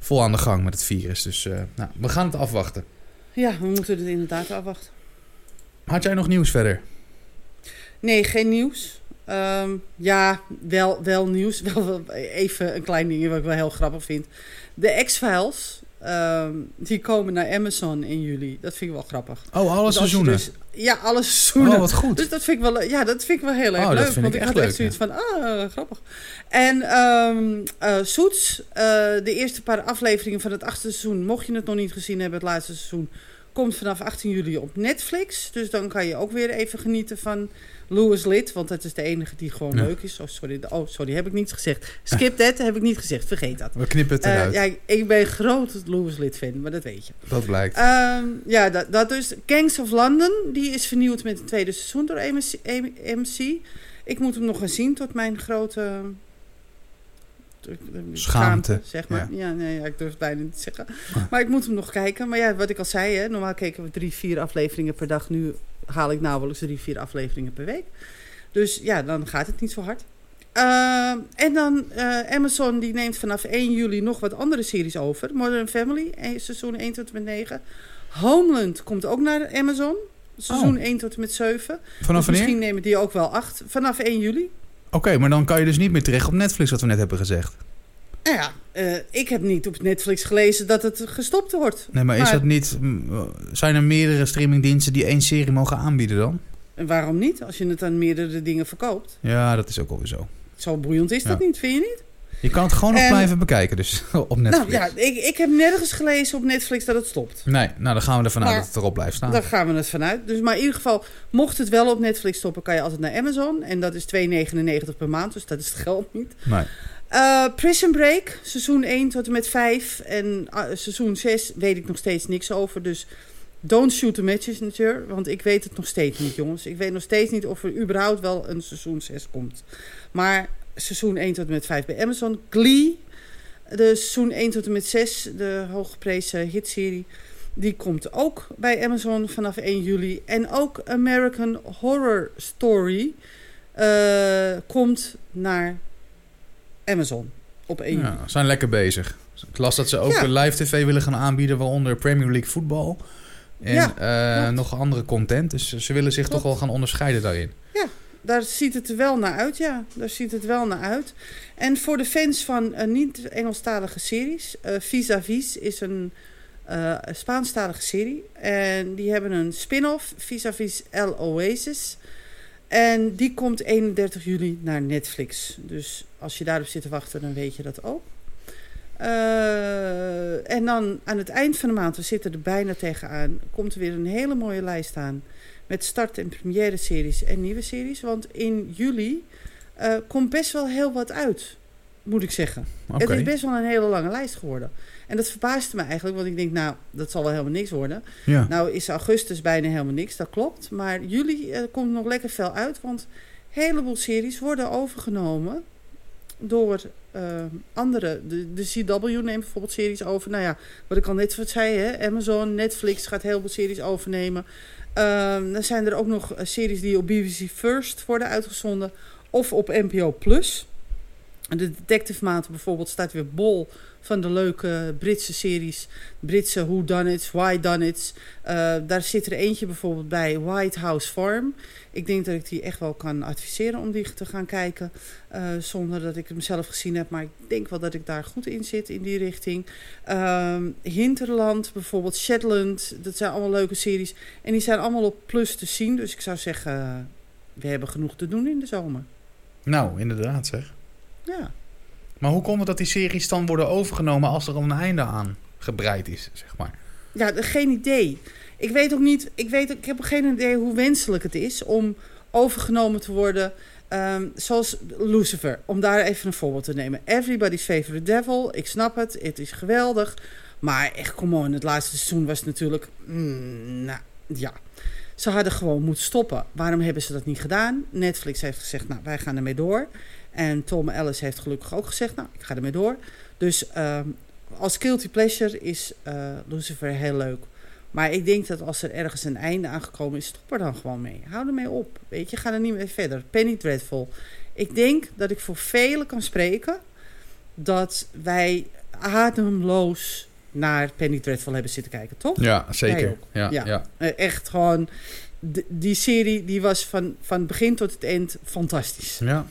vol aan de gang met het virus. Dus uh, nou, we gaan het afwachten. Ja, we moeten het inderdaad afwachten. Had jij nog nieuws verder? Nee, geen nieuws. Um, ja, wel, wel nieuws. Wel, even een klein dingetje wat ik wel heel grappig vind. De X-Files, um, die komen naar Amazon in juli. Dat vind ik wel grappig. Oh, alle seizoenen? Dus, ja, alle seizoenen. Oh, wat goed. Dus dat vind ik wel, ja, dat vind ik wel heel erg oh, leuk. Dat vind want ik had leuk, echt zoiets ja. van, ah, grappig. En um, uh, Soets, uh, de eerste paar afleveringen van het achtste seizoen, mocht je het nog niet gezien hebben, het laatste seizoen, komt vanaf 18 juli op Netflix. Dus dan kan je ook weer even genieten van Louis Lid, want dat is de enige die gewoon Ja. leuk is. Oh sorry, oh, sorry, heb ik niet gezegd. Skip that, heb ik niet gezegd, vergeet dat. We knippen het Uh, eruit. ja, ik ben groot Louis Lid fan, maar dat weet je. dat blijkt. Ehm, ja, dat, dat dus. Gangs of London, die is vernieuwd met een tweede seizoen door MC. MC. Ik moet hem nog gaan zien tot mijn grote... Schaamte, zeg maar. Ja, nee, ja, ik durf het bijna niet te zeggen. Maar ik moet hem nog kijken. Maar ja, wat ik al zei, hè, normaal keken we drie, vier afleveringen per dag. Nu haal ik nauwelijks drie, vier afleveringen per week. Dus ja, dan gaat het niet zo hard. Ehm, en dan eh, Amazon die neemt vanaf 1 juli nog wat andere series over. Modern Family, eh, seizoen 1 tot en met 9. Homeland komt ook naar Amazon. Seizoen Oh. 1 tot en met 7. Vanaf dus wanneer? misschien nemen die ook wel 8. Vanaf 1 juli. Oké, maar dan kan je dus niet meer terecht op Netflix, wat we net hebben gezegd. Nou ja, eh, ik heb niet op Netflix gelezen dat het gestopt wordt. Nee, maar is dat niet... Zijn er meerdere streamingdiensten die één serie mogen aanbieden dan? En waarom niet? Als je het aan meerdere dingen verkoopt. Ja, dat is ook alweer zo. Zo boeiend is dat niet, vind je niet? Je kan het gewoon nog En- blijven bekijken, dus op Netflix. Nou ja, ik, ik heb nergens gelezen op Netflix dat het stopt. Nee, nou dan gaan we ervan uit dat het erop blijft staan. Daar gaan we het vanuit. Dus, maar in ieder geval, mocht het wel op Netflix stoppen, kan je altijd naar Amazon. En dat is 2,99 per maand, dus dat is het geld niet. Nee. Eh, Prison Break, seizoen 1 tot en met 5. En ah, seizoen 6 weet ik nog steeds niks over. Dus don't shoot the messenger. Want ik weet het nog steeds niet, jongens. Ik weet nog steeds niet of er überhaupt wel een seizoen 6 komt. Maar seizoen 1 tot en met 5 bij Amazon. Glee, de seizoen 1 tot en met 6, de hooggeprezen hitserie. Die komt ook bij Amazon vanaf 1 juli. En ook American Horror Story eh, komt naar Amazon op 1 juli. Ja, zijn lekker bezig. Ik las dat ze ook Ja. live tv willen gaan aanbieden, waaronder Premier League voetbal. En Ja, eh, nog andere content. Dus ze willen zich Klopt. toch wel gaan onderscheiden daarin. Daar ziet het er wel naar uit, ja. Daar ziet het wel naar uit. En voor de fans van eh, niet-Engelstalige series... eh Vis-a-Vis is een eh, Spaanstalige serie. En die hebben een spin-off, Vis-a-Vis El Oasis. En die komt 31 juli naar Netflix. Dus als je daarop zit te wachten, dan weet je dat ook. En dan aan het eind van de maand, we zitten er bijna tegenaan... komt er weer een hele mooie lijst aan... met start- en première series en nieuwe series. Want in juli eh, komt best wel heel wat uit, moet ik zeggen. Het is best wel een hele lange lijst geworden. En dat verbaasde me eigenlijk, want ik denk, nou, dat zal wel helemaal niks worden. Ja. Nou is augustus bijna helemaal niks, dat klopt. Maar juli eh, komt nog lekker veel uit, want een heleboel series worden overgenomen door eh, andere. De, de CW neemt bijvoorbeeld series over. Nou ja, wat ik al net wat zei, hè, Amazon, Netflix gaat heel veel series overnemen. Ehm, dan zijn er ook nog eh, series die op BBC First worden uitgezonden of op NPO Plus. De detective maand bijvoorbeeld staat weer bol van de leuke Britse series. Britse Who Done It, Why Done It. Uh, daar zit er eentje bijvoorbeeld bij White House Farm. Ik denk dat ik die echt wel kan adviseren om die te gaan kijken. Uh, zonder dat ik hem zelf gezien heb. Maar ik denk wel dat ik daar goed in zit in die richting. Uh, Hinterland bijvoorbeeld, Shetland. Dat zijn allemaal leuke series. En die zijn allemaal op plus te zien. Dus ik zou zeggen, we hebben genoeg te doen in de zomer. Nou, inderdaad zeg. Ja. Maar hoe komt het dat die series dan worden overgenomen als er een einde aan gebreid is, zeg maar? Ja, geen idee. Ik weet ook niet, ik, weet, ik heb geen idee hoe wenselijk het is om overgenomen te worden. Um, zoals Lucifer, om daar even een voorbeeld te nemen. Everybody's Favorite Devil, ik snap het, het is geweldig. Maar echt, kom on, het laatste seizoen was natuurlijk... Mm, nou, ja. Ze hadden gewoon moeten stoppen. Waarom hebben ze dat niet gedaan? Netflix heeft gezegd, nou, wij gaan ermee door. En Tom Ellis heeft gelukkig ook gezegd, nou, ik ga ermee door. Dus uh, als guilty pleasure is uh, Lucifer heel leuk. Maar ik denk dat als er ergens een einde aangekomen is, stop er dan gewoon mee. Hou ermee op. Weet je, ga er niet meer verder. Penny Dreadful. Ik denk dat ik voor velen kan spreken dat wij ademloos naar Penny Dreadful hebben zitten kijken, toch? Ja, zeker. Ja, ja. ja. Eh, echt gewoon, die serie die was van, van begin tot het eind fantastisch. Ja.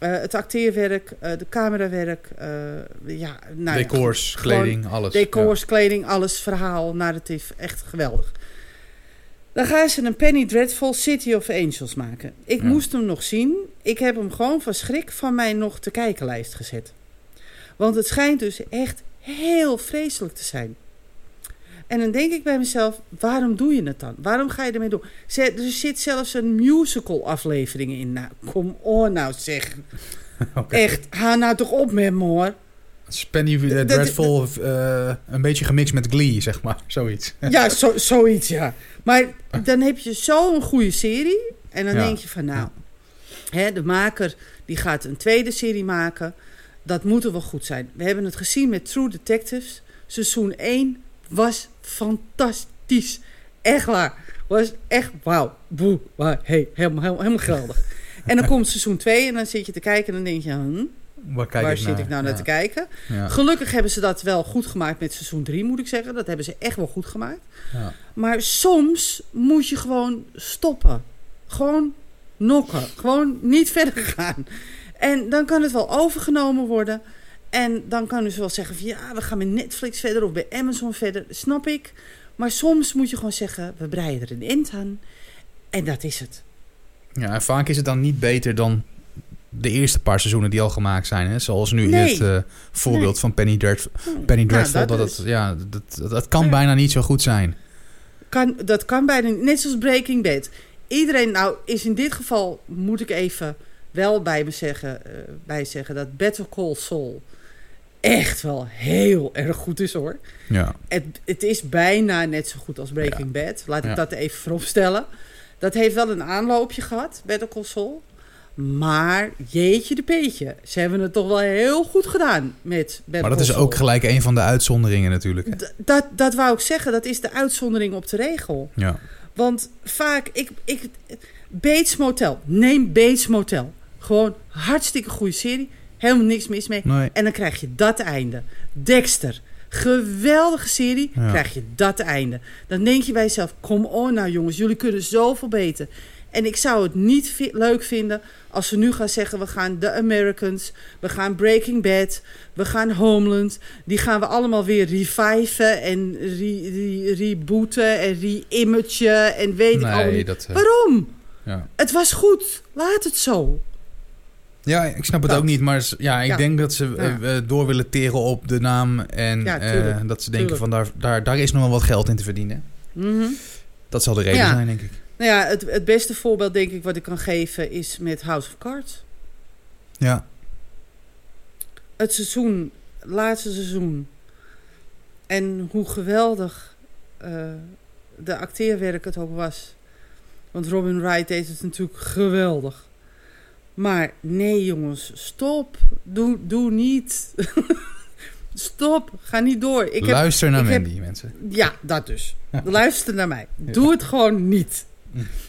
Uh, het acteerwerk, uh, de camerawerk, uh, ja, nou, decors, kleding, alles. Decors, ja. kleding, alles, verhaal, narratief, echt geweldig. Dan gaan ze een Penny Dreadful City of Angels maken. Ik ja. moest hem nog zien. Ik heb hem gewoon van schrik van mij nog te kijkenlijst gezet. Want het schijnt dus echt heel vreselijk te zijn. En dan denk ik bij mezelf, waarom doe je het dan? Waarom ga je ermee doen? Er zit zelfs een musical aflevering in. Nou, kom on nou zeg. okay. Echt, ga nou toch op met me hoor. Penny uh, Dreadful, uh, een beetje gemixt met Glee, zeg maar. Zoiets. ja, zo, zoiets, ja. Maar dan heb je zo'n goede serie. En dan ja. denk je van, nou... Hè, de maker die gaat een tweede serie maken. Dat moet er wel goed zijn. We hebben het gezien met True Detectives. Seizoen 1 was fantastisch. Echt waar. Was echt wauw. Boe. Wow, hey, helemaal, helemaal, helemaal geweldig. en dan komt seizoen 2 en dan zit je te kijken en dan denk je... Hm, waar, waar ik zit naar? ik nou naar te kijken? Ja. Gelukkig hebben ze dat wel goed gemaakt met seizoen 3, moet ik zeggen. Dat hebben ze echt wel goed gemaakt. Ja. Maar soms moet je gewoon stoppen. Gewoon nokken. Gewoon niet verder gaan. En dan kan het wel overgenomen worden... En dan kan dus wel zeggen van ja, we gaan met Netflix verder of bij Amazon verder. Snap ik. Maar soms moet je gewoon zeggen, we breiden er een eind aan. En dat is het. Ja, en vaak is het dan niet beter dan de eerste paar seizoenen die al gemaakt zijn. Hè? Zoals nu Nee. het uh, voorbeeld Nee. van Penny, Dreadful. Penny Nou, Dreadful. dat dat het, ja, dat, dat, kan Ja. bijna niet zo goed zijn. Kan, dat kan bijna niet. Net zoals Breaking Bad. Iedereen, nou is in dit geval, moet ik even wel bij me zeggen, eh, bij zeggen dat Better Call Saul echt wel heel erg goed is hoor. Ja. Het, het is bijna net zo goed als Breaking Bad. Laat ik Ja. dat even vooropstellen. Dat heeft wel een aanloopje gehad, Better Call Saul. Maar jeetje de peetje. Ze hebben het toch wel heel goed gedaan met Better Maar dat is ook gelijk een van de uitzonderingen natuurlijk. D- dat, dat wou ik zeggen. Dat is de uitzondering op de regel. Ja. Want vaak, ik, ik, Bates Motel. Neem Bates Motel. Gewoon hartstikke goede serie. Helemaal niks mis mee. Nee. En dan krijg je dat einde. Dexter. Geweldige serie. Ja. Krijg je dat einde. Dan denk je bij jezelf: kom on nou jongens, jullie kunnen zoveel beter. En ik zou het niet vi- leuk vinden als ze nu gaan zeggen: we gaan The Americans, we gaan Breaking Bad, we gaan Homeland. Die gaan we allemaal weer reviven en re- re- rebooten en re-imagen en weet ik Nee, niet. dat... eh, Waarom? ja. Het was goed. Laat het zo. Ja, ik snap het Nou. ook niet. Maar ja, ik Ja. denk dat ze eh, Ja. eh, door willen teren op de naam. En Ja, eh, dat ze denken Tuurlijk. van daar, daar, daar is nog wel wat geld in te verdienen. Mhm. Dat zal de reden zijn, denk ik. Nou ja, het, het beste voorbeeld denk ik wat ik kan geven is met House of Cards. Ja. Het seizoen, laatste seizoen. En hoe geweldig de acteerwerk het ook was. Want Robin Wright deed het natuurlijk geweldig. Maar nee jongens, stop. Doe, doe niet. stop, ga niet door. Ik heb, Luister naar ik heb- Mandy, mensen. ja, dat dus. Luister naar mij. Doe het gewoon niet.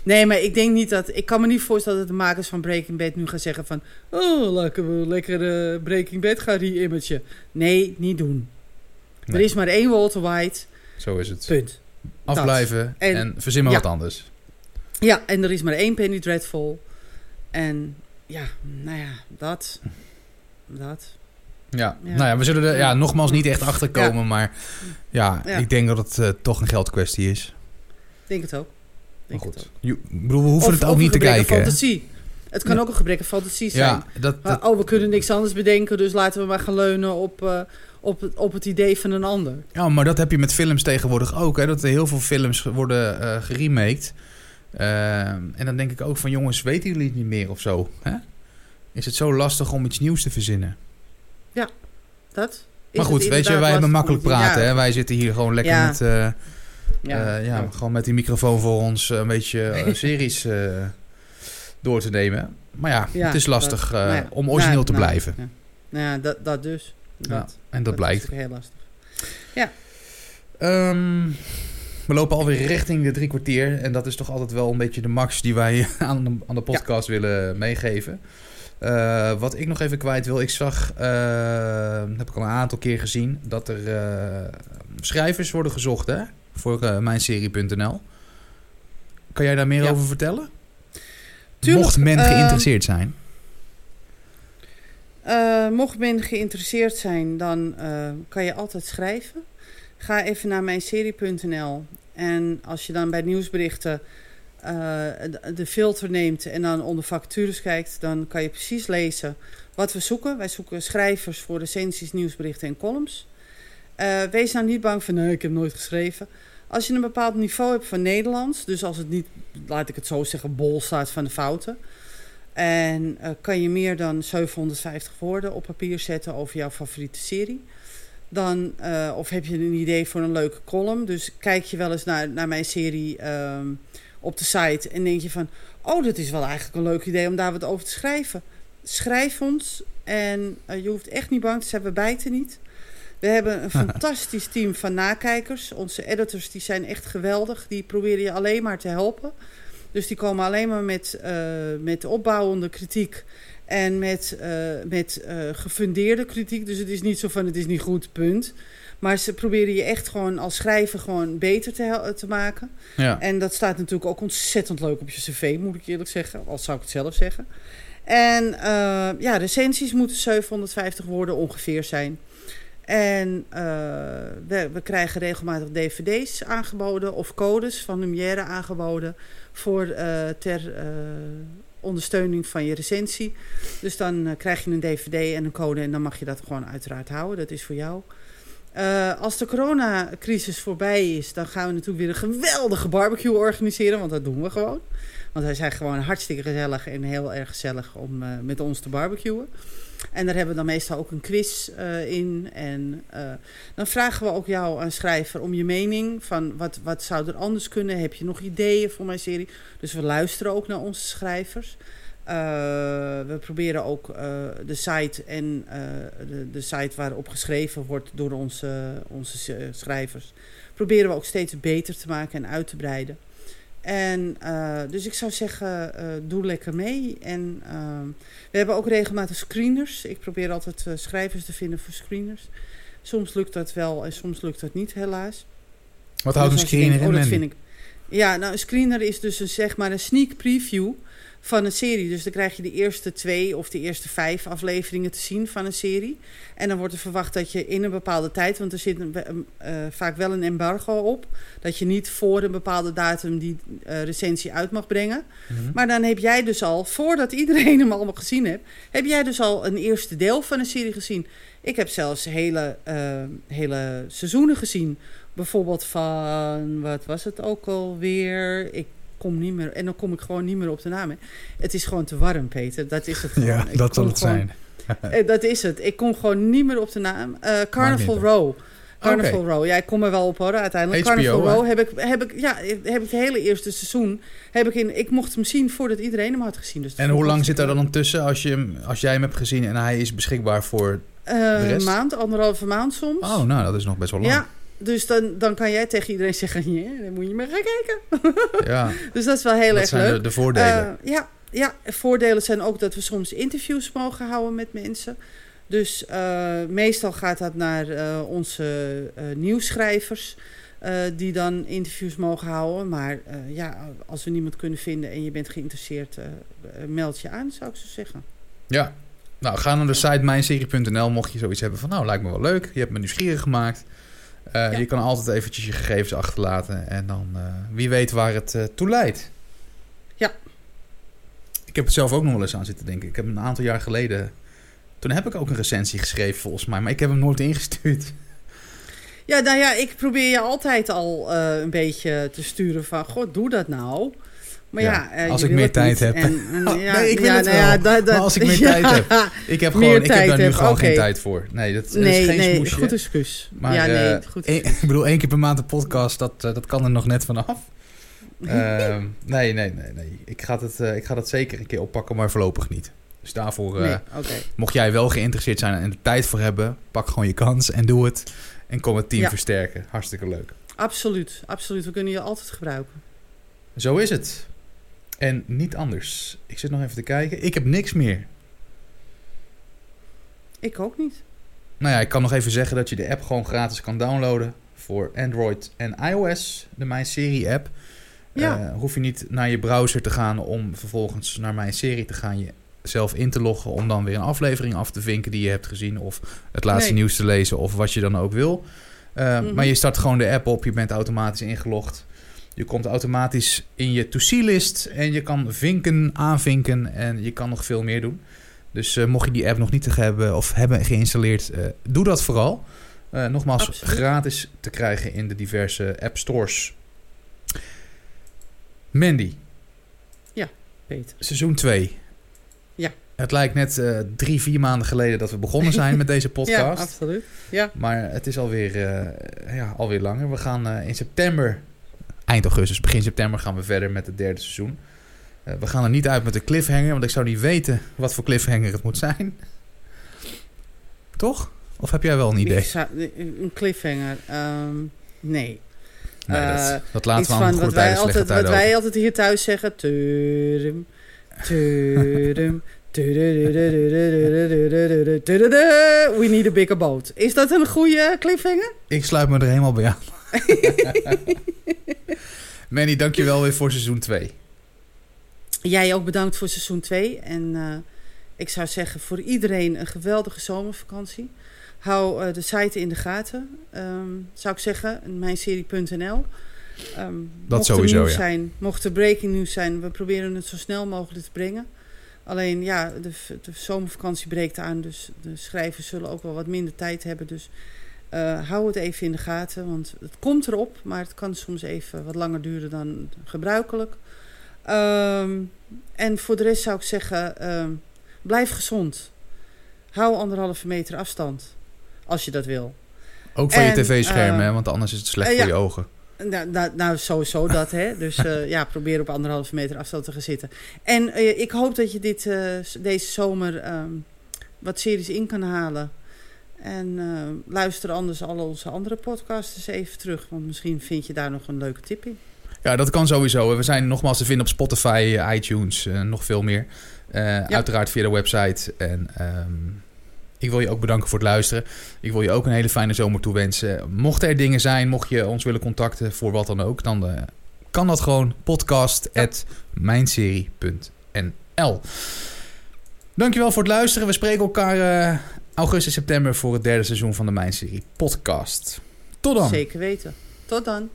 Nee, maar ik denk niet dat... Ik kan me niet voorstellen dat de makers van Breaking Bad nu gaan zeggen van... Oh, laten we lekker eh, Breaking Bad gaan re-imagen. Nee, niet doen. Nee. Er is maar één Walter White. Zo is het. Punt. Afblijven en, En- verzin maar ja. wat anders. Ja, en er is maar één Penny Dreadful. En ja, nou ja, dat. Dat. Ja. Ja. nou ja, we zullen er ja, nogmaals niet echt achter komen, maar ja, Ja. ik denk dat het eh, toch een geldkwestie is. Ik denk het ook. Maar Denk goed, het ook. Je- ik bedoel, we hoeven Of- het ook niet te kijken. fantasie. Het kan ook een gebrek aan fantasie zijn. Ja, dat, dat, oh, we kunnen niks anders bedenken, dus laten we maar gaan leunen op, eh, op, het, op het idee van een ander. Ja, maar dat heb je met films tegenwoordig ook. Hè? Dat er heel veel films worden eh geremaked. Ehm, en dan denk ik ook van... jongens, weten jullie het niet meer of zo? Hè? Is het zo lastig om iets nieuws te verzinnen? Dat? Is maar goed, weet je, wij hebben makkelijk praten. ja, Hè? Wij zitten hier gewoon lekker Ja. met... eh, Ja, ja, ja, ja. gewoon met die microfoon voor ons een beetje eh, series eh, door te nemen. Maar ja, Ja, het is lastig dat- eh, nou ja, om origineel nou, te nou, blijven. Ja. Nou ja, dat, dat dus. Dat, Ja, en dat, blijkt. is ook heel lastig. Ehm, we lopen alweer richting de drie kwartier. En dat is toch altijd wel een beetje de max die wij aan de, aan de podcast willen meegeven. Eh, wat ik nog even kwijt wil. Ik zag, eh, heb ik al een aantal keer gezien, dat er eh, schrijvers worden gezocht hè? voor mijnserie.nl. Kan jij daar meer Ja. over vertellen? Tuurlijk, Mocht men geïnteresseerd zijn. Mocht men geïnteresseerd zijn, dan kan je altijd schrijven. Ga even naar mijnserie.nl. En als je dan bij nieuwsberichten eh, de- filter neemt en dan onder vacatures kijkt, dan kan je precies lezen wat we zoeken. Wij zoeken schrijvers voor recensies, nieuwsberichten en columns. Eh, wees nou niet bang van, nee, ik heb nooit geschreven. Als je een bepaald niveau hebt van Nederlands, dus als het niet, laat ik het zo zeggen, bol staat van de fouten, en eh, kan je meer dan 750 woorden op papier zetten over jouw favoriete serie. Dan, eh, of heb je een idee voor een leuke column. Dus kijk je wel eens naar, naar mijn serie ehm, op de site en denk je van... Oh, dat is wel eigenlijk een leuk idee om daar wat over te schrijven. Schrijf ons en eh, je hoeft echt niet bang te zijn, we bijten niet. We hebben een fantastisch team van nakijkers. Onze editors die zijn echt geweldig. Die proberen je alleen maar te helpen. Dus die komen alleen maar met, eh, met opbouwende kritiek en met, eh, met eh, gefundeerde kritiek. Dus het is niet zo van het is niet goed, punt. Maar ze proberen je echt gewoon als schrijver gewoon beter te, te maken. Ja. En dat staat natuurlijk ook ontzettend leuk op je cv, moet ik eerlijk zeggen. Al zou ik het zelf zeggen. En eh, ja, recensies moeten 750 woorden ongeveer zijn. En we, we krijgen regelmatig dvd's aangeboden of codes van Lumière aangeboden voor ter ondersteuning van je recensie. Dus dan eh, krijg je een dvd en een code en dan mag je dat gewoon uiteraard houden. Dat is voor jou. Eh, als de coronacrisis voorbij is, dan gaan we natuurlijk weer een geweldige barbecue organiseren, want dat doen we gewoon. Want wij zijn gewoon hartstikke gezellig en heel erg gezellig om eh, met ons te barbecuen. En daar hebben we dan meestal ook een quiz eh, in. En eh, dan vragen we ook jou aan schrijver om je mening. Van wat, wat zou er anders kunnen? Heb je nog ideeën voor mijn serie? Dus we luisteren ook naar onze schrijvers. We proberen ook de site en de, de site waarop geschreven wordt door onze, onze schrijvers. Proberen we ook steeds beter te maken en uit te breiden. En eh, dus ik zou zeggen, eh, doe lekker mee. En ehm, we hebben ook regelmatig screeners. Ik probeer altijd eh, schrijvers te vinden voor screeners. Soms lukt dat wel en soms lukt dat niet, helaas. Wat houdt een Dus screener in? oh, dat Mandy? vind ik. Ja, nou, een screener is dus een, zeg maar een sneak preview van een serie. Dus dan krijg je de eerste twee of de eerste vijf afleveringen te zien van een serie. En dan wordt er verwacht dat je in een bepaalde tijd, want er zit een, eh, vaak wel een embargo op, dat je niet voor een bepaalde datum die eh, recensie uit mag brengen. Mhm. Maar dan heb jij dus al, voordat iedereen hem allemaal gezien heeft, heb jij dus al een eerste deel van een serie gezien. Ik heb zelfs hele, eh, hele seizoenen gezien. Bijvoorbeeld van, wat was het ook alweer? Ik kom niet meer, en dan kom ik gewoon niet meer op de naam. hè. Het is gewoon te warm, Peter. Dat is het gewoon. Ja, Ik dat zal het gewoon- zijn. Eh, dat is het. Ik kom gewoon niet meer op de naam. Eh, Carnival. Row. Carnival. Row. Ja, ik kom er wel op hoor, uiteindelijk. HBO, Carnival hè? Row heb ik, heb ik, ja, heb ik het hele eerste seizoen. Heb ik, in, ik mocht hem zien voordat iedereen hem had gezien. Dus En hoe lang zit daar dan tussen als, je, hem- als jij hem hebt gezien en hij is beschikbaar voor... Eh, de rest? Een maand, anderhalve maand soms. Oh, nou, dat is nog best wel lang. Ja, dus dan, dan kan jij tegen iedereen zeggen: hier dan moet je maar gaan kijken. Ja. dus dat is wel heel dat erg zijn leuk. De, de voordelen. Eh, ja, ja, voordelen zijn ook dat we soms interviews mogen houden met mensen. Dus eh, meestal gaat dat naar eh, onze nieuwsschrijvers. die dan interviews mogen houden. Maar ja, als we niemand kunnen vinden en je bent geïnteresseerd, meld je aan, zou ik zo zeggen. Ja, nou ga naar de site mijnserie.nl mocht je zoiets hebben van nou lijkt me wel leuk. Je hebt me nieuwsgierig gemaakt. Eh, je kan altijd eventjes je gegevens achterlaten en dan eh, wie weet waar het eh, toe leidt. Ja. Ik heb het zelf ook nog wel eens aan zitten denken. Ik heb een aantal jaar geleden. Toen heb ik ook een recensie geschreven volgens mij, maar ik heb hem nooit ingestuurd. Ja, nou ja, ik probeer je altijd al een beetje te sturen van... God, doe dat nou. Maar ja, als ik meer tijd heb. Nee, ik maar als ik meer tijd heb. Ik heb, gewoon, ik heb daar nu gewoon geen tijd voor. Nee, dat, is geen nee, smoesje. Goed excuus. Maar ja, nee, eh, goed ik bedoel, één keer per maand een podcast, dat, eh, dat kan er nog net vanaf. Ehm, nee, nee, nee, nee. Ik ga, het, eh, ik ga dat zeker een keer oppakken, maar voorlopig niet. Dus daarvoor, mocht jij wel geïnteresseerd zijn en de tijd voor hebben, pak gewoon je kans en doe het. En kom het team versterken. Hartstikke leuk. Absoluut, absoluut. We kunnen je altijd gebruiken. Zo is het. En niet anders. Ik zit nog even te kijken. Ik heb niks meer. Ik ook niet. Nou ja, ik kan nog even zeggen dat je de app gewoon gratis kan downloaden voor Android en iOS, de Mijn Serie app. Ja. Eh, hoef je niet naar je browser te gaan om vervolgens naar Mijn Serie te gaan, je zelf in te loggen om dan weer een aflevering af te vinken die je hebt gezien of het laatste nieuws te lezen of wat je dan ook wil. Eh, mhm. Maar je start gewoon de app op, je bent automatisch ingelogd. Je komt automatisch in je to-see-list en je kan vinken, aanvinken en je kan nog veel meer doen. Dus eh, mocht je die app nog niet hebben of hebben geïnstalleerd, eh, doe dat vooral. Eh, nogmaals, gratis te krijgen in de diverse app stores. Mandy. Ja, Peter. Seizoen 2. Ja. Het lijkt net drie, vier maanden geleden dat we begonnen zijn met deze podcast. Ja, absoluut. Ja. Maar het is alweer, ja, alweer langer. We gaan in september eind augustus, begin september gaan we verder met het derde seizoen. Uh, we gaan er niet uit met een cliffhanger, want ik zou niet weten wat voor cliffhanger het moet zijn. Toch? Of heb jij wel een idee? Een cliffhanger? Um, nee. nee dat, eh, dat laten we aan wat wij, altijd, wat wij altijd hier thuis zeggen. We need a bigger boat. Is dat een goede cliffhanger? Ik sluit me er helemaal bij aan. Manny, dankjewel weer voor seizoen 2. Jij ook bedankt voor seizoen 2. En uh, ik zou zeggen voor iedereen een geweldige zomervakantie. Hou uh, de site in de gaten. Um, zou ik zeggen, mijnserie.nl. Um, dat sowieso, ja. Zijn, mocht er breaking news zijn, we proberen het zo snel mogelijk te brengen. Alleen ja, de, de zomervakantie breekt aan, dus de schrijvers zullen ook wel wat minder tijd hebben. Dus uh, hou het even in de gaten, want het komt erop, maar het kan soms even wat langer duren dan gebruikelijk. Um, en voor de rest zou ik zeggen, um, blijf gezond. Hou anderhalve meter afstand, als je dat wil. Ook van je tv-scherm, uh, want anders is het slecht uh, voor ja. je ogen. Nou, nou, nou, sowieso dat, hè. Dus uh, ja, probeer op anderhalve meter afstand te gaan zitten. En uh, ik hoop dat je dit, uh, deze zomer um, wat series in kan halen. En luister anders al onze andere podcasts eens even terug. Want misschien vind je daar nog een leuke tip in. Ja, dat kan sowieso. We zijn nogmaals te vinden op Spotify, iTunes, nog veel meer. Ja. Uiteraard via de website. En... Um, ik wil je ook bedanken voor het luisteren. Ik wil je ook een hele fijne zomer toewensen. Mochten er dingen zijn, mocht je ons willen contacten voor wat dan ook, dan kan dat gewoon podcast.mijnserie.nl. Dankjewel voor het luisteren. We spreken elkaar augustus, september voor het derde seizoen van de Mijnserie podcast. Tot dan. Zeker weten. Tot dan.